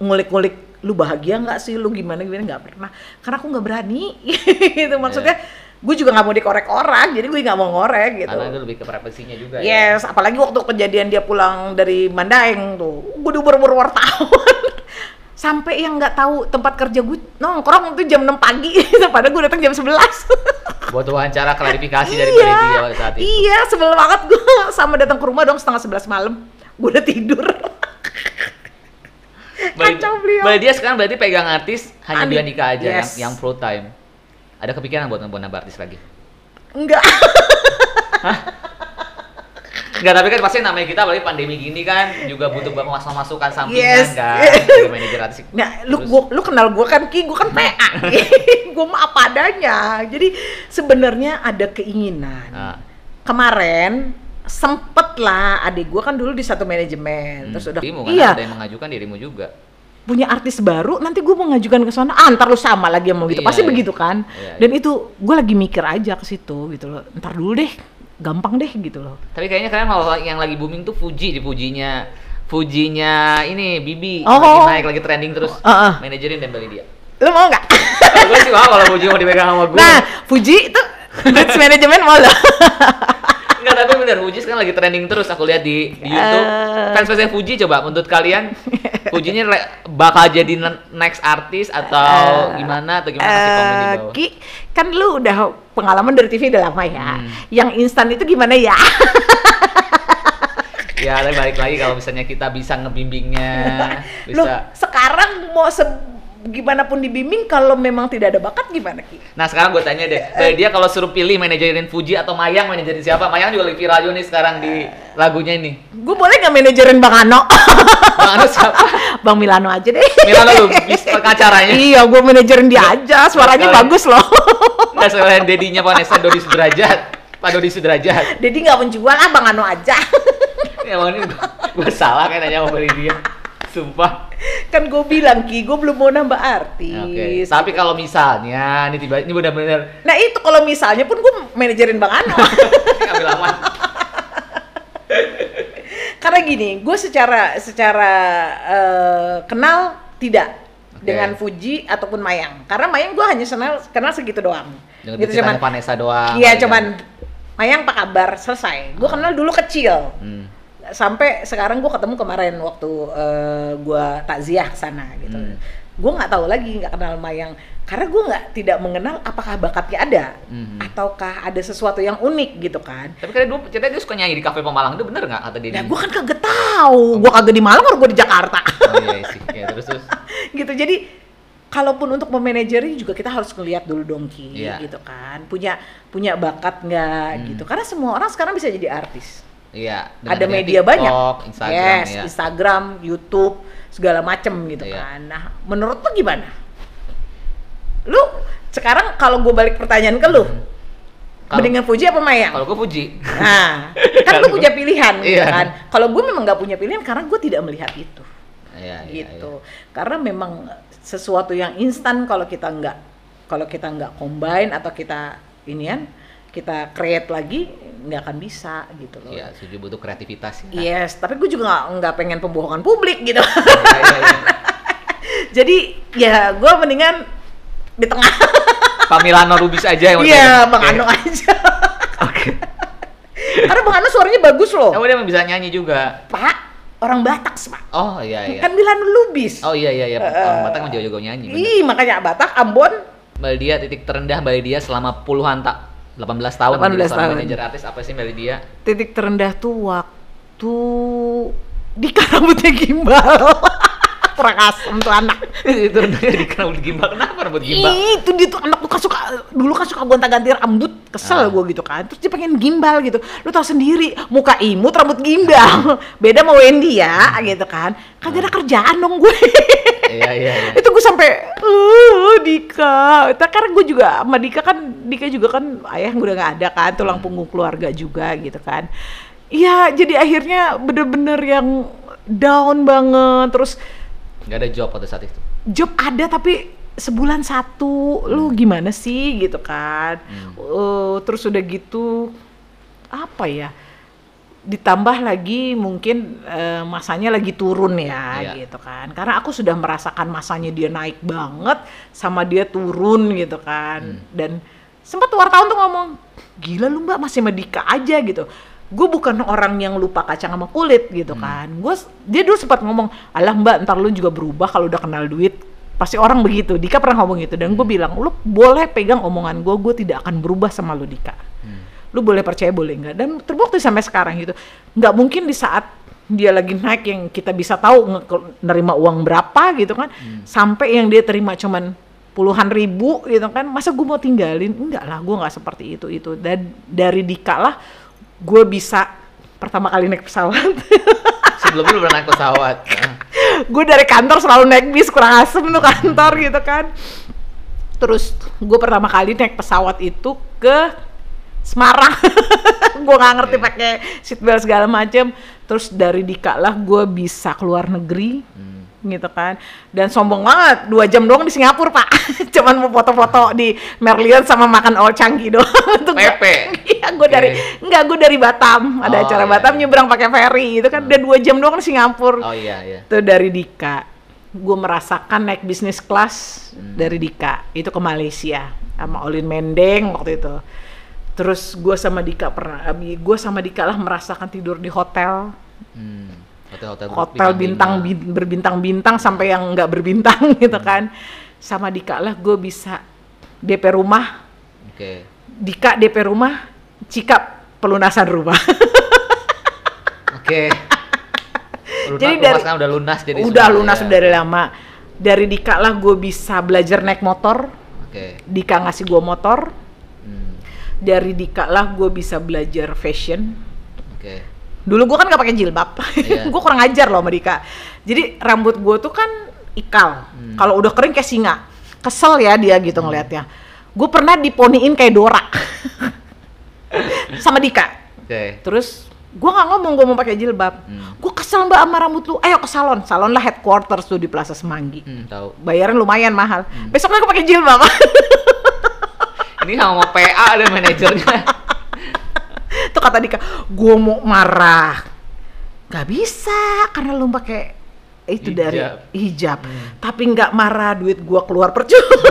ngulik-ngulik lu bahagia nggak sih? Lu gimana gimana? Nggak pernah. Karena aku nggak berani *laughs* gitu. Maksudnya gue juga nggak mau dikorek orang jadi gue nggak mau ngorek gitu karena itu lebih ke privasinya juga ya. Yes, apalagi waktu kejadian dia pulang dari Mandaeng tuh, gue diuber-uber wartawan. *laughs* Sampai yang nggak tahu tempat kerja gue nongkrong itu jam 6 pagi, *laughs* padahal gue datang jam 11. *laughs* Buat wawancara klarifikasi dari Mbak Lydia pada saat itu. Iya, sebel banget gue sama datang ke rumah dong setengah 11 malam. Gue udah tidur. Kacau beliau. Mbak Lydia sekarang berarti pegang artis hanya Andi. Dua Nika aja yang, Yes. yang full time. Ada kepikiran buat nambah nambah artis lagi? Enggak. Enggak, tapi kan pasti namanya kita apalagi pandemi gini kan juga butuh banget masukan masukan sampingan Yes. kan sebagai manajer artis. Nah, lu Terus- gua, lu kenal gue kan Ki, gue kan PA. *laughs* gue mah apa adanya. Jadi sebenarnya ada keinginan. Nah, kemarin sempet lah adik gue kan dulu di satu manajemen terus udah kan iya ada yang mengajukan dirimu juga. Punya artis baru nanti gue mau ngajukan ke sana ah ntar lu sama lagi mau gitu Iya, pasti iya. begitu kan Iya, dan itu gue lagi mikir aja ke situ gitu loh ntar dulu deh gampang deh gitu loh Tapi kayaknya kalian kalau yang lagi booming tuh Fuji di Fujinya Fujinya ini Bibi Oh. lagi naik lagi trending terus Heeh. manajerin dan Mbak Lydia. lu mau nggak gue sih mau kalau Fuji mau dipegang sama gue. nah Fuji itu manajemen mau lo *laughs* Enggak, tapi bener Fuji sekarang lagi trending terus aku lihat di, di YouTube. Eh. Fans fansnya Fuji coba menurut kalian *laughs* Fujinya le- bakal jadi ne- next artis atau gimana atau gimana kasih komen di Eh, bawah. Ki, kan lu udah pengalaman dari TV udah lama ya. Hmm. Yang instan itu gimana ya? *laughs* Ya, tapi balik lagi kalau misalnya kita bisa ngebimbingnya, Lu bisa. sekarang mau se gimana pun dibimbing kalau memang tidak ada bakat gimana Ki? Nah sekarang gue tanya deh, dari dia kalau suruh pilih manajerin Fuji atau Mayang, manajerin siapa? Mayang juga lagi viral juga nih sekarang di lagunya ini. Gue boleh nggak manajerin Bang Ano? *laughs* Bang Anu siapa? *laughs* Bang Milano aja deh. Milano lu, bis pengacaranya. *laughs* iya, gue manajerin dia aja. Suaranya bagus loh. Nggak sekalian dedinya Vanessa Dodi Sudrajat. Pak Dodi Sudrajat. Jadi nggak menjual ah Bang Ano aja. Ya ini gue salah kan nanya mau beli dia. Sumpah. kan gue bilang Ki, gue belum mau nambah artis. Oke. Tapi kalau misalnya ini tiba ini benar-benar Nah itu kalau misalnya pun gue manajerin Bang Ano. *laughs* ngambil aman. *laughs* Karena gini, gue secara secara eh, kenal tidak Oke. dengan Fuji ataupun Mayang. Karena Mayang gue hanya kenal kenal segitu doang. Dengan gitu ceritanya Vanessa doang. Iya kali cuman. Mayang apa kabar selesai. Gue kenal dulu kecil. Hmm. Sampai sekarang gue ketemu kemarin waktu eh, gue takziah ke sana gitu. Hmm. Gue nggak tahu lagi nggak kenal Mayang karena gue nggak tidak mengenal apakah bakatnya ada Hmm. ataukah ada sesuatu yang unik gitu kan. Tapi kan dulu ceritanya dia suka nyanyi di kafe Pemalang itu bener nggak kata dia? Nah, gue kan kagak tahu. Gue kagak di Malang, orang gue di Jakarta. Oh iya sih. Ya, terus terus. *laughs* gitu. Jadi kalaupun untuk memanajeri juga kita harus ngeliat dulu dong Ki, Iya. gitu kan. Punya punya bakat nggak Hmm. gitu. Karena semua orang sekarang bisa jadi artis. Iya. Ada dia media TikTok, banyak. Instagram yes, ya. Instagram, YouTube, segala macem gitu Iya. kan. Nah, menurut lu gimana? Lu sekarang kalau gue balik pertanyaan ke lu, Kalau- mendingan Fuji apa Mayang? Kalau gue puji. Nah, kan lu punya *laughs* pilihan gitu Iya. kan. Kalau gue memang nggak punya pilihan karena gue tidak melihat itu. Iya, iya, gitu. Karena memang sesuatu yang instan kalau kita nggak kalau kita nggak combine atau kita inian kita create lagi nggak akan bisa gitu loh. Iya, setuju butuh kreativitas. ya. Yes, tapi gue juga nggak pengen pembohongan publik gitu. Iya, iya, iya. *laughs* Jadi ya gue mendingan di tengah. Pak Milano Rubis aja yang Iya. Bang. Ano aja. Oke. Karena Bang Ano suaranya bagus loh. Kamu dia bisa nyanyi juga. Pak, orang Batak, Pak. Oh iya iya. Kan Milan Lubis. Oh iya iya iya. Orang Batak emang jago-jago nyanyi. bener. Ih, makanya Batak, Ambon, Mbak Lydia titik terendah Mbak Lydia selama puluhan tak 18 tahun 18 menjadi seorang tahun. manajer artis apa sih Lydia? titik terendah tuh waktu Dika rambutnya gimbal. *laughs* Kurang asem tuh anak. itu rendahnya di kenapa gimbal kenapa rambut gimbal? Itu dia tuh anak tuh kan suka dulu kan suka gonta-ganti rambut, Ah. kesel gue gitu kan. Terus dia pengen gimbal gitu. Lu tau sendiri, muka imut rambut gimbal. *laughs* Beda sama Wendy ya, gitu kan. Kan ada kerjaan dong gue. Iya iya iya. *laughs* itu gue sampai uh Dika Tapi karena gue juga sama Dika kan Dika juga kan ayah udah nggak ada kan tulang punggung keluarga juga gitu kan Iya jadi akhirnya bener-bener yang down banget terus Gak ada job pada saat itu. job ada tapi sebulan satu lu gimana sih gitu kan Hmm. Eh, terus udah gitu apa ya ditambah lagi mungkin eh, masanya lagi turun ya Iya. gitu kan karena aku sudah merasakan masanya dia naik banget sama dia turun gitu kan Hmm. dan sempat wartawan tuh ngomong gila lu mbak masih sama Dika aja gitu gue bukan orang yang lupa kacang sama kulit gitu Hmm. kan. Gue dia dulu sempat ngomong alah mbak ntar lu juga berubah kalau udah kenal duit. Pasti orang begitu. Dika pernah ngomong gitu. Dan gue bilang lu boleh pegang omongan gue gue tidak akan berubah sama lu Dika. Hmm. lu boleh percaya boleh enggak? Dan terbukti sampai sekarang gitu. Nggak mungkin di saat dia lagi naik yang kita bisa tahu nerima uang berapa gitu kan sampai yang dia terima cuman puluhan ribu gitu kan masa gue mau tinggalin? Enggak lah gue nggak seperti itu itu. Dan dari Dika lah gue bisa pertama kali naik pesawat *laughs* Sebelumnya lu pernah naik pesawat. Nah, gue dari kantor selalu naik bis kurang asem tuh kantor gitu kan terus gue pertama kali naik pesawat itu ke Semarang *laughs* gue nggak ngerti Iya. pakai seatbelt segala macem terus dari Dika lah gue bisa keluar negeri hmm. Gitu kan. Dan sombong banget dua jam doang di Singapura pak. *laughs* Cuman mau foto-foto di Merlion sama makan Old Changi doang. *laughs* Pepe. iya gue dari enggak gue dari Batam. Oh, ada acara iya, Batam iya. nyebrang pakai ferry itu kan. Dan dua jam doang di Singapura. Oh iya iya. itu dari Dika. Gue merasakan naik bisnis kelas dari Dika. Itu ke Malaysia sama Olin Mendeng waktu itu. Terus gue sama Dika pernah gue sama Dika lah merasakan tidur di hotel. Hmm. Hotel-hotel hotel bintang bin- berbintang-bintang sampai yang nggak berbintang *laughs* gitu kan sama Dika lah gue bisa DP rumah Oke. Dika DP rumah, Cika pelunasan rumah. *laughs* Oke. Lunas, Jadi dari- udah lunas jadi udah lunas ya. dari lama. Dari Dika lah gue bisa belajar naik motor. Oke. Dika ngasih gue motor. Hmm, Dari Dika lah gue bisa belajar fashion. Oke. Dulu gue kan gak pakai jilbab, Iya. *laughs* gue kurang ajar loh sama Dika. Jadi rambut gue tuh kan ikal. Hmm. Kalau udah kering kayak singa. Kesel ya dia gitu ngelihatnya. Gue pernah diponiin kayak Dora. *laughs* sama Dika. Oke. Terus gue nggak ngomong gue mau pakai jilbab. Hmm. Gue kesel mbak sama rambut lu. Ayo ke salon. Salon lah headquarters tuh di Plaza Semanggi. Hmm, tahu. Bayaran lumayan mahal. Hmm. Besoknya gue pakai jilbab. *laughs* Ini sama PA ada manajernya. Tuh kata Dika, gue mau marah. Gak bisa karena lu pakai itu dari Hijab. hijab. Hmm. Tapi nggak marah duit gue keluar percuma. *laughs*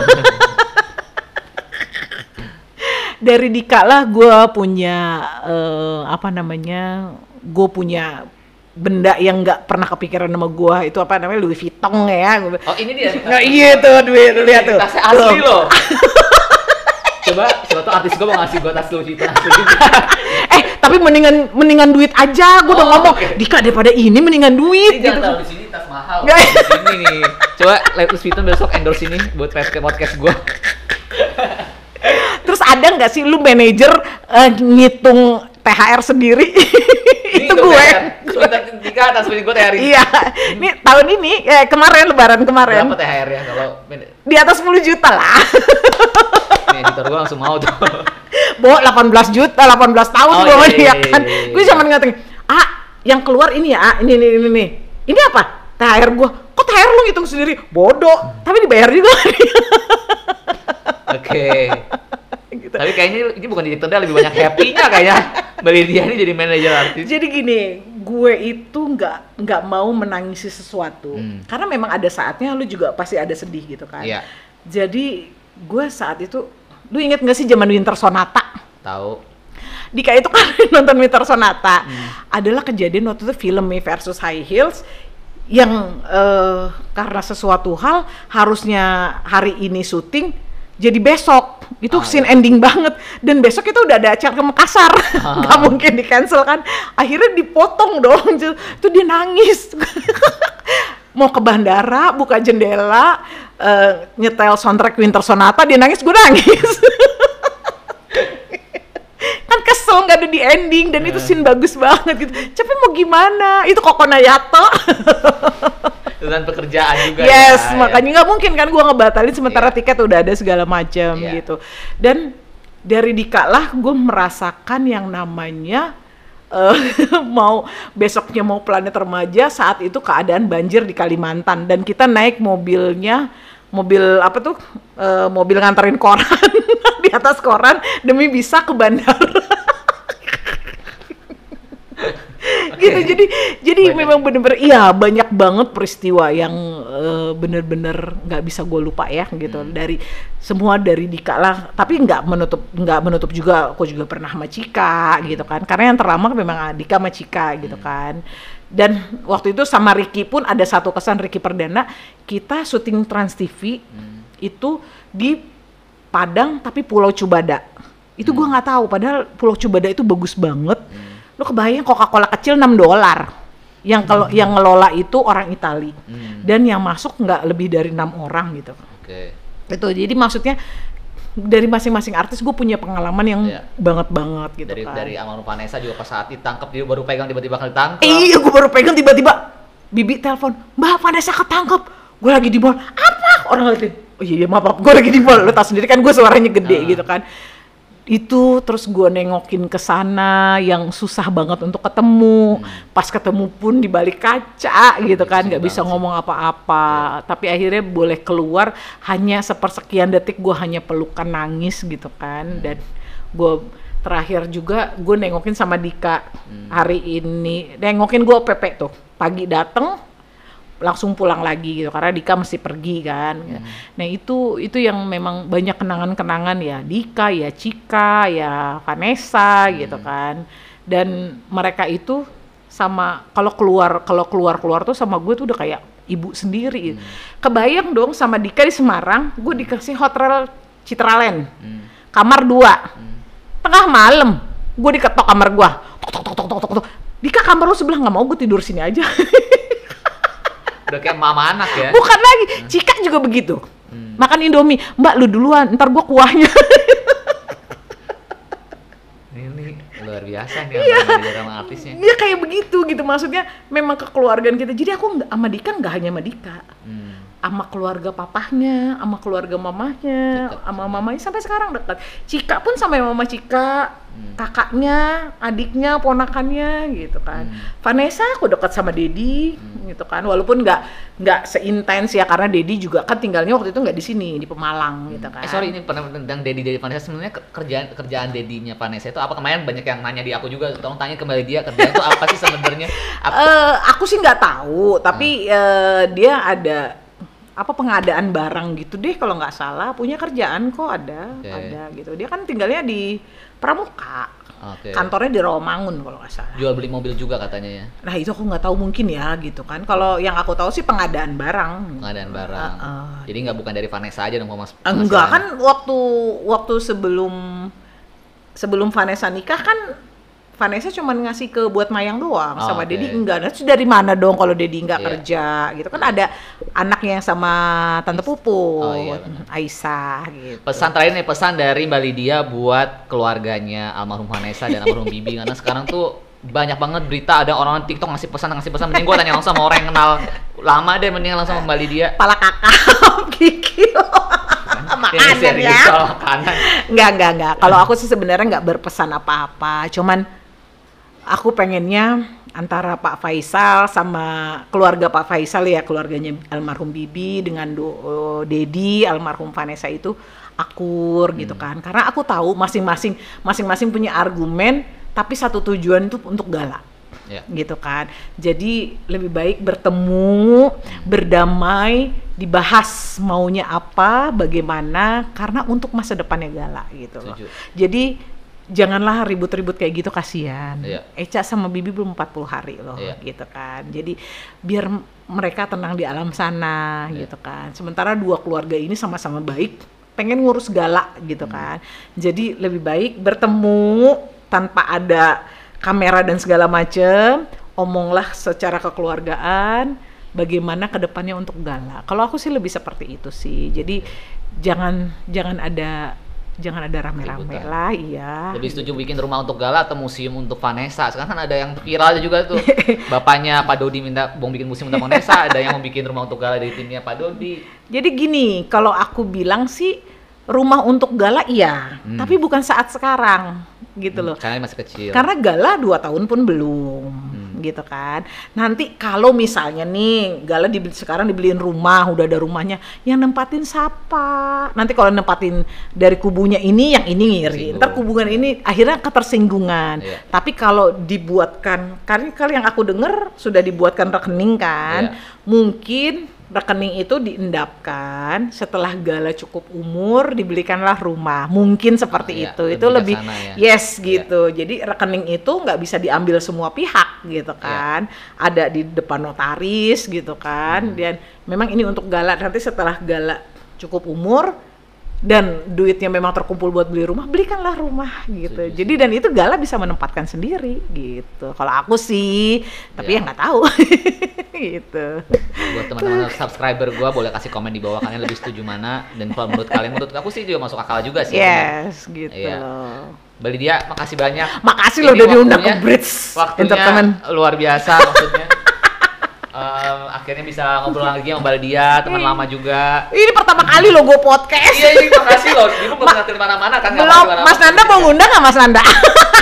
dari Dika lah gue punya eh, apa namanya? Gue punya benda yang nggak pernah kepikiran sama gue itu apa namanya Louis Vuitton ya. Gua- Oh, ini dia. Nah, iya tuh duit lihat tuh. Tasnya asli loh. *laughs* Coba, tuh artis gue mau ngasih gue tas Louis Vuitton asli. Tapi mendingan mendingan duit aja gue udah Oh, ngomong oke. Dika daripada ini mendingan duit Ini jangan gitu. taruh di sini tas mahal. Di sini nih. Coba Louis Vuitton besok endorse ini buat podcast podcast gue. *laughs* terus ada nggak sih lu manajer eh, ngitung THR sendiri *laughs* itu gue Jika tas beli gue THR ini. iya ini tahun ini eh, kemarin lebaran kemarin Berapa THR ya kalau di atas 10 juta lah *laughs* editor gue langsung mau tuh. *laughs* bawa 18 juta 18 tahun Oh, gue iya, dia iya, kan iya, iya. gue zaman ngatain ah yang keluar ini ya ah, ini ini ini nih ini apa THR gue kok THR lu ngitung sendiri bodoh tapi dibayar juga Oke. *laughs* gitu. Tapi kayaknya ini bukan di TikTok dia lebih banyak happy-nya kayaknya. *laughs* Beli dia ini jadi manajer artis. Jadi gini, gue itu nggak nggak mau menangisi sesuatu, Hmm. karena memang ada saatnya lu juga pasti ada sedih gitu kan. Iya. Jadi gue saat itu, lu inget nggak sih zaman Winter Sonata? Tahu. Dika itu kan *laughs* nonton Winter Sonata, Hmm. adalah kejadian waktu itu film Me versus High Heels yang eh, karena sesuatu hal harusnya hari ini syuting jadi besok itu Ah, scene iya. ending banget dan besok itu udah ada acara ke Makassar Ah. *laughs* nggak mungkin di cancel kan akhirnya dipotong dong itu dia nangis *laughs* mau ke bandara buka jendela eh, nyetel soundtrack Winter Sonata dia nangis gue nangis *laughs* kan kesel nggak ada di ending dan itu Eh. scene bagus banget gitu tapi mau gimana itu Koko Nayato *laughs* Dengan pekerjaan juga yes ya, makanya nggak mungkin kan gua ngebatalin sementara Iya. tiket udah ada segala macam Iya. gitu dan dari Dika lah gue merasakan yang namanya eh, *laughs* mau besoknya mau planet remaja saat itu keadaan banjir di Kalimantan. Dan kita naik mobilnya mobil apa tuh? Eh, mobil nganterin koran *laughs* di atas koran demi bisa ke bandara gitu jadi jadi Banyak. memang bener-bener iya banyak banget peristiwa yang eh, bener-bener nggak bisa gue lupa ya gitu Hmm. dari semua dari Dika lah tapi nggak menutup nggak menutup juga aku juga pernah sama Cika gitu kan karena yang terlama memang Dika sama Cika gitu Hmm. kan dan waktu itu sama Ricky pun ada satu kesan Ricky Perdana kita syuting Trans TV Hmm. itu di Padang tapi Pulau Cubada itu Hmm. gua nggak tahu padahal Pulau Cubada itu bagus banget lu kebayang Coca-Cola kecil 6 dolar yang kalau yang ngelola itu orang Itali Hmm. dan yang masuk nggak lebih dari enam orang gitu Oke. itu jadi maksudnya dari masing-masing artis gue punya pengalaman yang Iya. banget banget gitu Dari kan dari Amal Vanessa juga pas saat ditangkap dia baru pegang tiba-tiba kali ditangkap. iya gue baru pegang tiba-tiba bibi telepon mbak Vanessa ketangkep gue lagi di mall apa orang ngeliatin oh iya iya maaf gue lagi di mall lo tau sendiri kan gue suaranya gede Ah. gitu kan itu terus gue nengokin ke sana yang susah banget untuk ketemu. Pas ketemu pun di balik kaca gitu kan nggak bisa ngomong apa-apa. Tapi akhirnya boleh keluar hanya sepersekian detik gue hanya pelukan nangis gitu kan. Dan gue terakhir juga gue nengokin sama Dika hari ini. Nengokin gue Pepe tuh pagi dateng langsung pulang lagi gitu karena Dika mesti pergi kan. Nah itu itu yang memang banyak kenangan-kenangan ya Dika ya Cika ya Vanessa gitu kan. Dan mereka itu sama kalau keluar kalau keluar keluar tuh sama gue tuh udah kayak ibu sendiri. gitu. Kebayang dong sama Dika di Semarang, gue dikasih hotel Citraland. Hmm. kamar dua. Tengah malam, gue diketok kamar gue. Tok, tok, tok, tok, tok, tok, tok. Dika kamar lu sebelah nggak mau gue tidur sini aja. *laughs* Udah kayak mama anak ya. Bukan lagi, Cika juga begitu. Makan Indomie, Mbak lu duluan, ntar gue kuahnya. *laughs* Ini luar biasa nih Iya. Mali sama artisnya. Dia kayak begitu gitu maksudnya memang kekeluargaan kita. Jadi aku nggak sama Dika nggak hanya sama Dika, Hmm. Sama keluarga papahnya, sama keluarga mamahnya, Deket. sama mamanya sampai sekarang dekat. Cika pun sama mama Cika, Hmm. kakaknya, adiknya, ponakannya gitu kan. Hmm. Vanessa aku dekat sama Dedi gitu kan. Walaupun nggak nggak seintens ya karena Dedi juga kan tinggalnya waktu itu nggak di sini di Pemalang gitu kan. Eh sorry ini pernah tentang Dedi dari Vanessa sebenarnya ke- kerjaan kerjaan Dedinya Vanessa itu apa kemarin banyak yang nanya di aku juga tolong tanya kembali dia kerjaan itu apa sih sebenarnya Apa- *laughs* Eh, aku sih nggak tahu, tapi eh, dia ada apa pengadaan barang gitu deh kalau nggak salah punya kerjaan kok ada Oke. ada gitu. Dia kan tinggalnya di Pramuka Oke. kantornya di Rawamangun kalau nggak salah. Jual beli mobil juga katanya ya? Nah itu aku nggak tahu mungkin ya gitu kan. Kalau yang aku tahu sih pengadaan barang. Pengadaan barang. Ah, ah. jadi nggak bukan dari Vanessa aja dong mas enggak kan waktu waktu sebelum sebelum Vanessa nikah kan Vanessa cuma ngasih ke buat Mayang doang Oh, sama oke. Dedi enggak. Nah, dari mana dong kalau Dedi nggak Iya. kerja gitu kan ada anaknya yang sama tante Pupu, Oh, iya. Aisyah gitu. pesan terakhir nih pesan dari Mbak Lydia buat keluarganya almarhum Vanessa dan almarhum Bibi karena sekarang tuh banyak banget berita ada orang TikTok ngasih pesan ngasih pesan mending gue tanya langsung sama orang yang kenal lama deh mending langsung sama Mbak Lydia Pala kakak *laughs* Kiki. Yang Makanan ya. makanan Enggak, enggak, enggak. Kalau aku sih sebenarnya nggak berpesan apa-apa. Cuman aku pengennya antara Pak Faisal sama keluarga Pak Faisal ya, keluarganya almarhum Bibi dengan do, Dedi, almarhum Vanessa itu akur gitu kan. Karena aku tahu masing-masing masing-masing punya argumen tapi satu tujuan itu untuk galak ya gitu kan. Jadi lebih baik bertemu, berdamai, dibahas maunya apa, bagaimana karena untuk masa depannya Gala gitu loh. Setuju. Jadi janganlah ribut-ribut kayak gitu kasihan. Iya. Eca sama Bibi belum 40 hari loh Iya. gitu kan. Jadi biar mereka tenang di alam sana Iya. gitu kan. Sementara dua keluarga ini sama-sama baik, pengen ngurus Gala gitu Hmm. kan. Jadi lebih baik bertemu tanpa ada kamera dan segala macem, omonglah secara kekeluargaan bagaimana ke depannya untuk Gala. Kalau aku sih lebih seperti itu sih. Jadi jangan jangan ada jangan ada rame-rame lah, iya. lebih setuju bikin rumah untuk Gala atau museum untuk Vanessa sekarang kan ada yang viral juga tuh *laughs* bapaknya Pak Dodi minta mau bikin museum untuk Vanessa ada yang mau bikin rumah untuk Gala dari timnya Pak Dodi Jadi gini, kalau aku bilang sih rumah untuk Gala iya, Hmm. tapi bukan saat sekarang gitu loh. karena masih kecil Karena Gala dua tahun pun belum, Hmm. Gitu kan. Nanti kalau misalnya nih Gala dibeli, sekarang dibeliin rumah, udah ada rumahnya, yang nempatin siapa? Nanti kalau nempatin dari kubunya ini, yang ini ngiri. Singgung. Ntar kubungan ini akhirnya ketersinggungan. Iya. Tapi kalau dibuatkan, karena kalau yang aku dengar sudah dibuatkan rekening kan, Iya. mungkin rekening itu diendapkan setelah Gala cukup umur dibelikanlah rumah mungkin seperti Iya, itu lebih itu lebih ya. yes Iya. gitu jadi rekening itu nggak bisa diambil semua pihak gitu Iya. kan ada di depan notaris gitu kan Hmm. dan memang ini untuk Gala nanti setelah Gala cukup umur dan duitnya memang terkumpul buat beli rumah belikanlah rumah gitu. Jadi dan itu Gala bisa menempatkan sendiri gitu. Kalau aku sih tapi Iya. ya nggak tahu. *laughs* Gitu. Buat teman-teman subscriber gua boleh kasih komen di bawah kalian lebih setuju mana. Dan kalau menurut kalian menurut aku sih juga masuk akal juga sih. Yes gitu Iya. loh. Mbak Lydia makasih banyak. Makasih loh udah diundang ke waktunya Entertainment. luar biasa maksudnya. Em, *laughs* akhirnya bisa ngobrol lagi sama Mbak Lydia teman Iya. lama juga. Ini pertama kali lo gue podcast. Iya ini makasih loh. Dulu belum pernah dari mana-mana kan belum. di Mas. Nanda mau ngundang nggak Mas Nanda?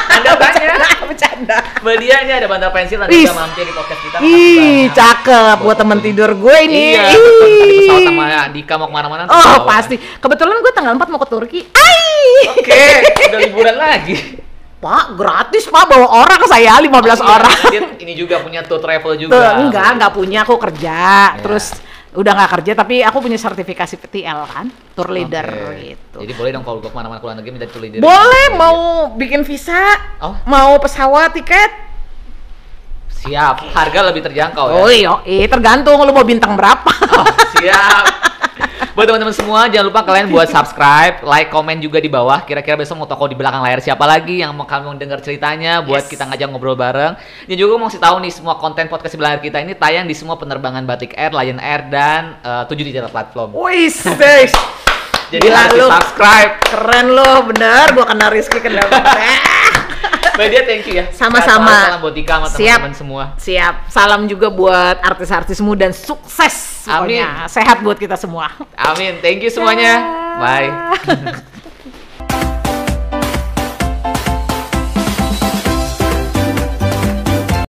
Anda tanya *laughs* bercanda Mbak Lydia ini ada bantal pensil nanti bisa mampir di podcast kita. Ih banyak. cakep buat temen waktunya. tidur gue ini. Iya betul. tadi pesawat sama Dika mau ke mana-mana oh pasti. Kebetulan gue tanggal 4 mau ke Turki. Ai. Oke udah liburan lagi *laughs* Pak gratis Pak bawa orang saya 15 Iya, orang ini juga punya tour travel Tuh, juga enggak, enggak punya, aku kerja. Iya. Terus udah nggak kerja, tapi aku punya sertifikasi PTL kan, tour leader Oke. gitu. jadi boleh dong kalau gua ke mana-mana ke luar negeri minta tour leader Boleh mau bikin visa, Oh. mau pesawat, tiket. siap harga lebih terjangkau ya Oh iya, tergantung lu mau bintang berapa. Oh, siap. *laughs* buat teman-teman semua, jangan lupa kalian buat subscribe, like, komen juga di bawah. Kira-kira besok mau toko di belakang layar siapa lagi yang mau mau dengar ceritanya, buat Yes. kita ngajak ngobrol bareng. Dan juga mau kasih tahu nih semua konten podcast di belakang kita ini tayang di semua penerbangan Batik Air, Lion Air, dan eh, 7 digital platform. Wih. Jadi Gila harus lu. subscribe. Keren lo, bener. Gua kenal Rizky kenal. *laughs* Mbak Dia, thank you ya. Sama-sama. Salam, salam buat Dika sama teman-teman semua. Siap. Salam juga buat artis-artismu dan sukses. Amin. Pokoknya sehat buat kita semua. Amin. Thank you semuanya. Bye. *laughs*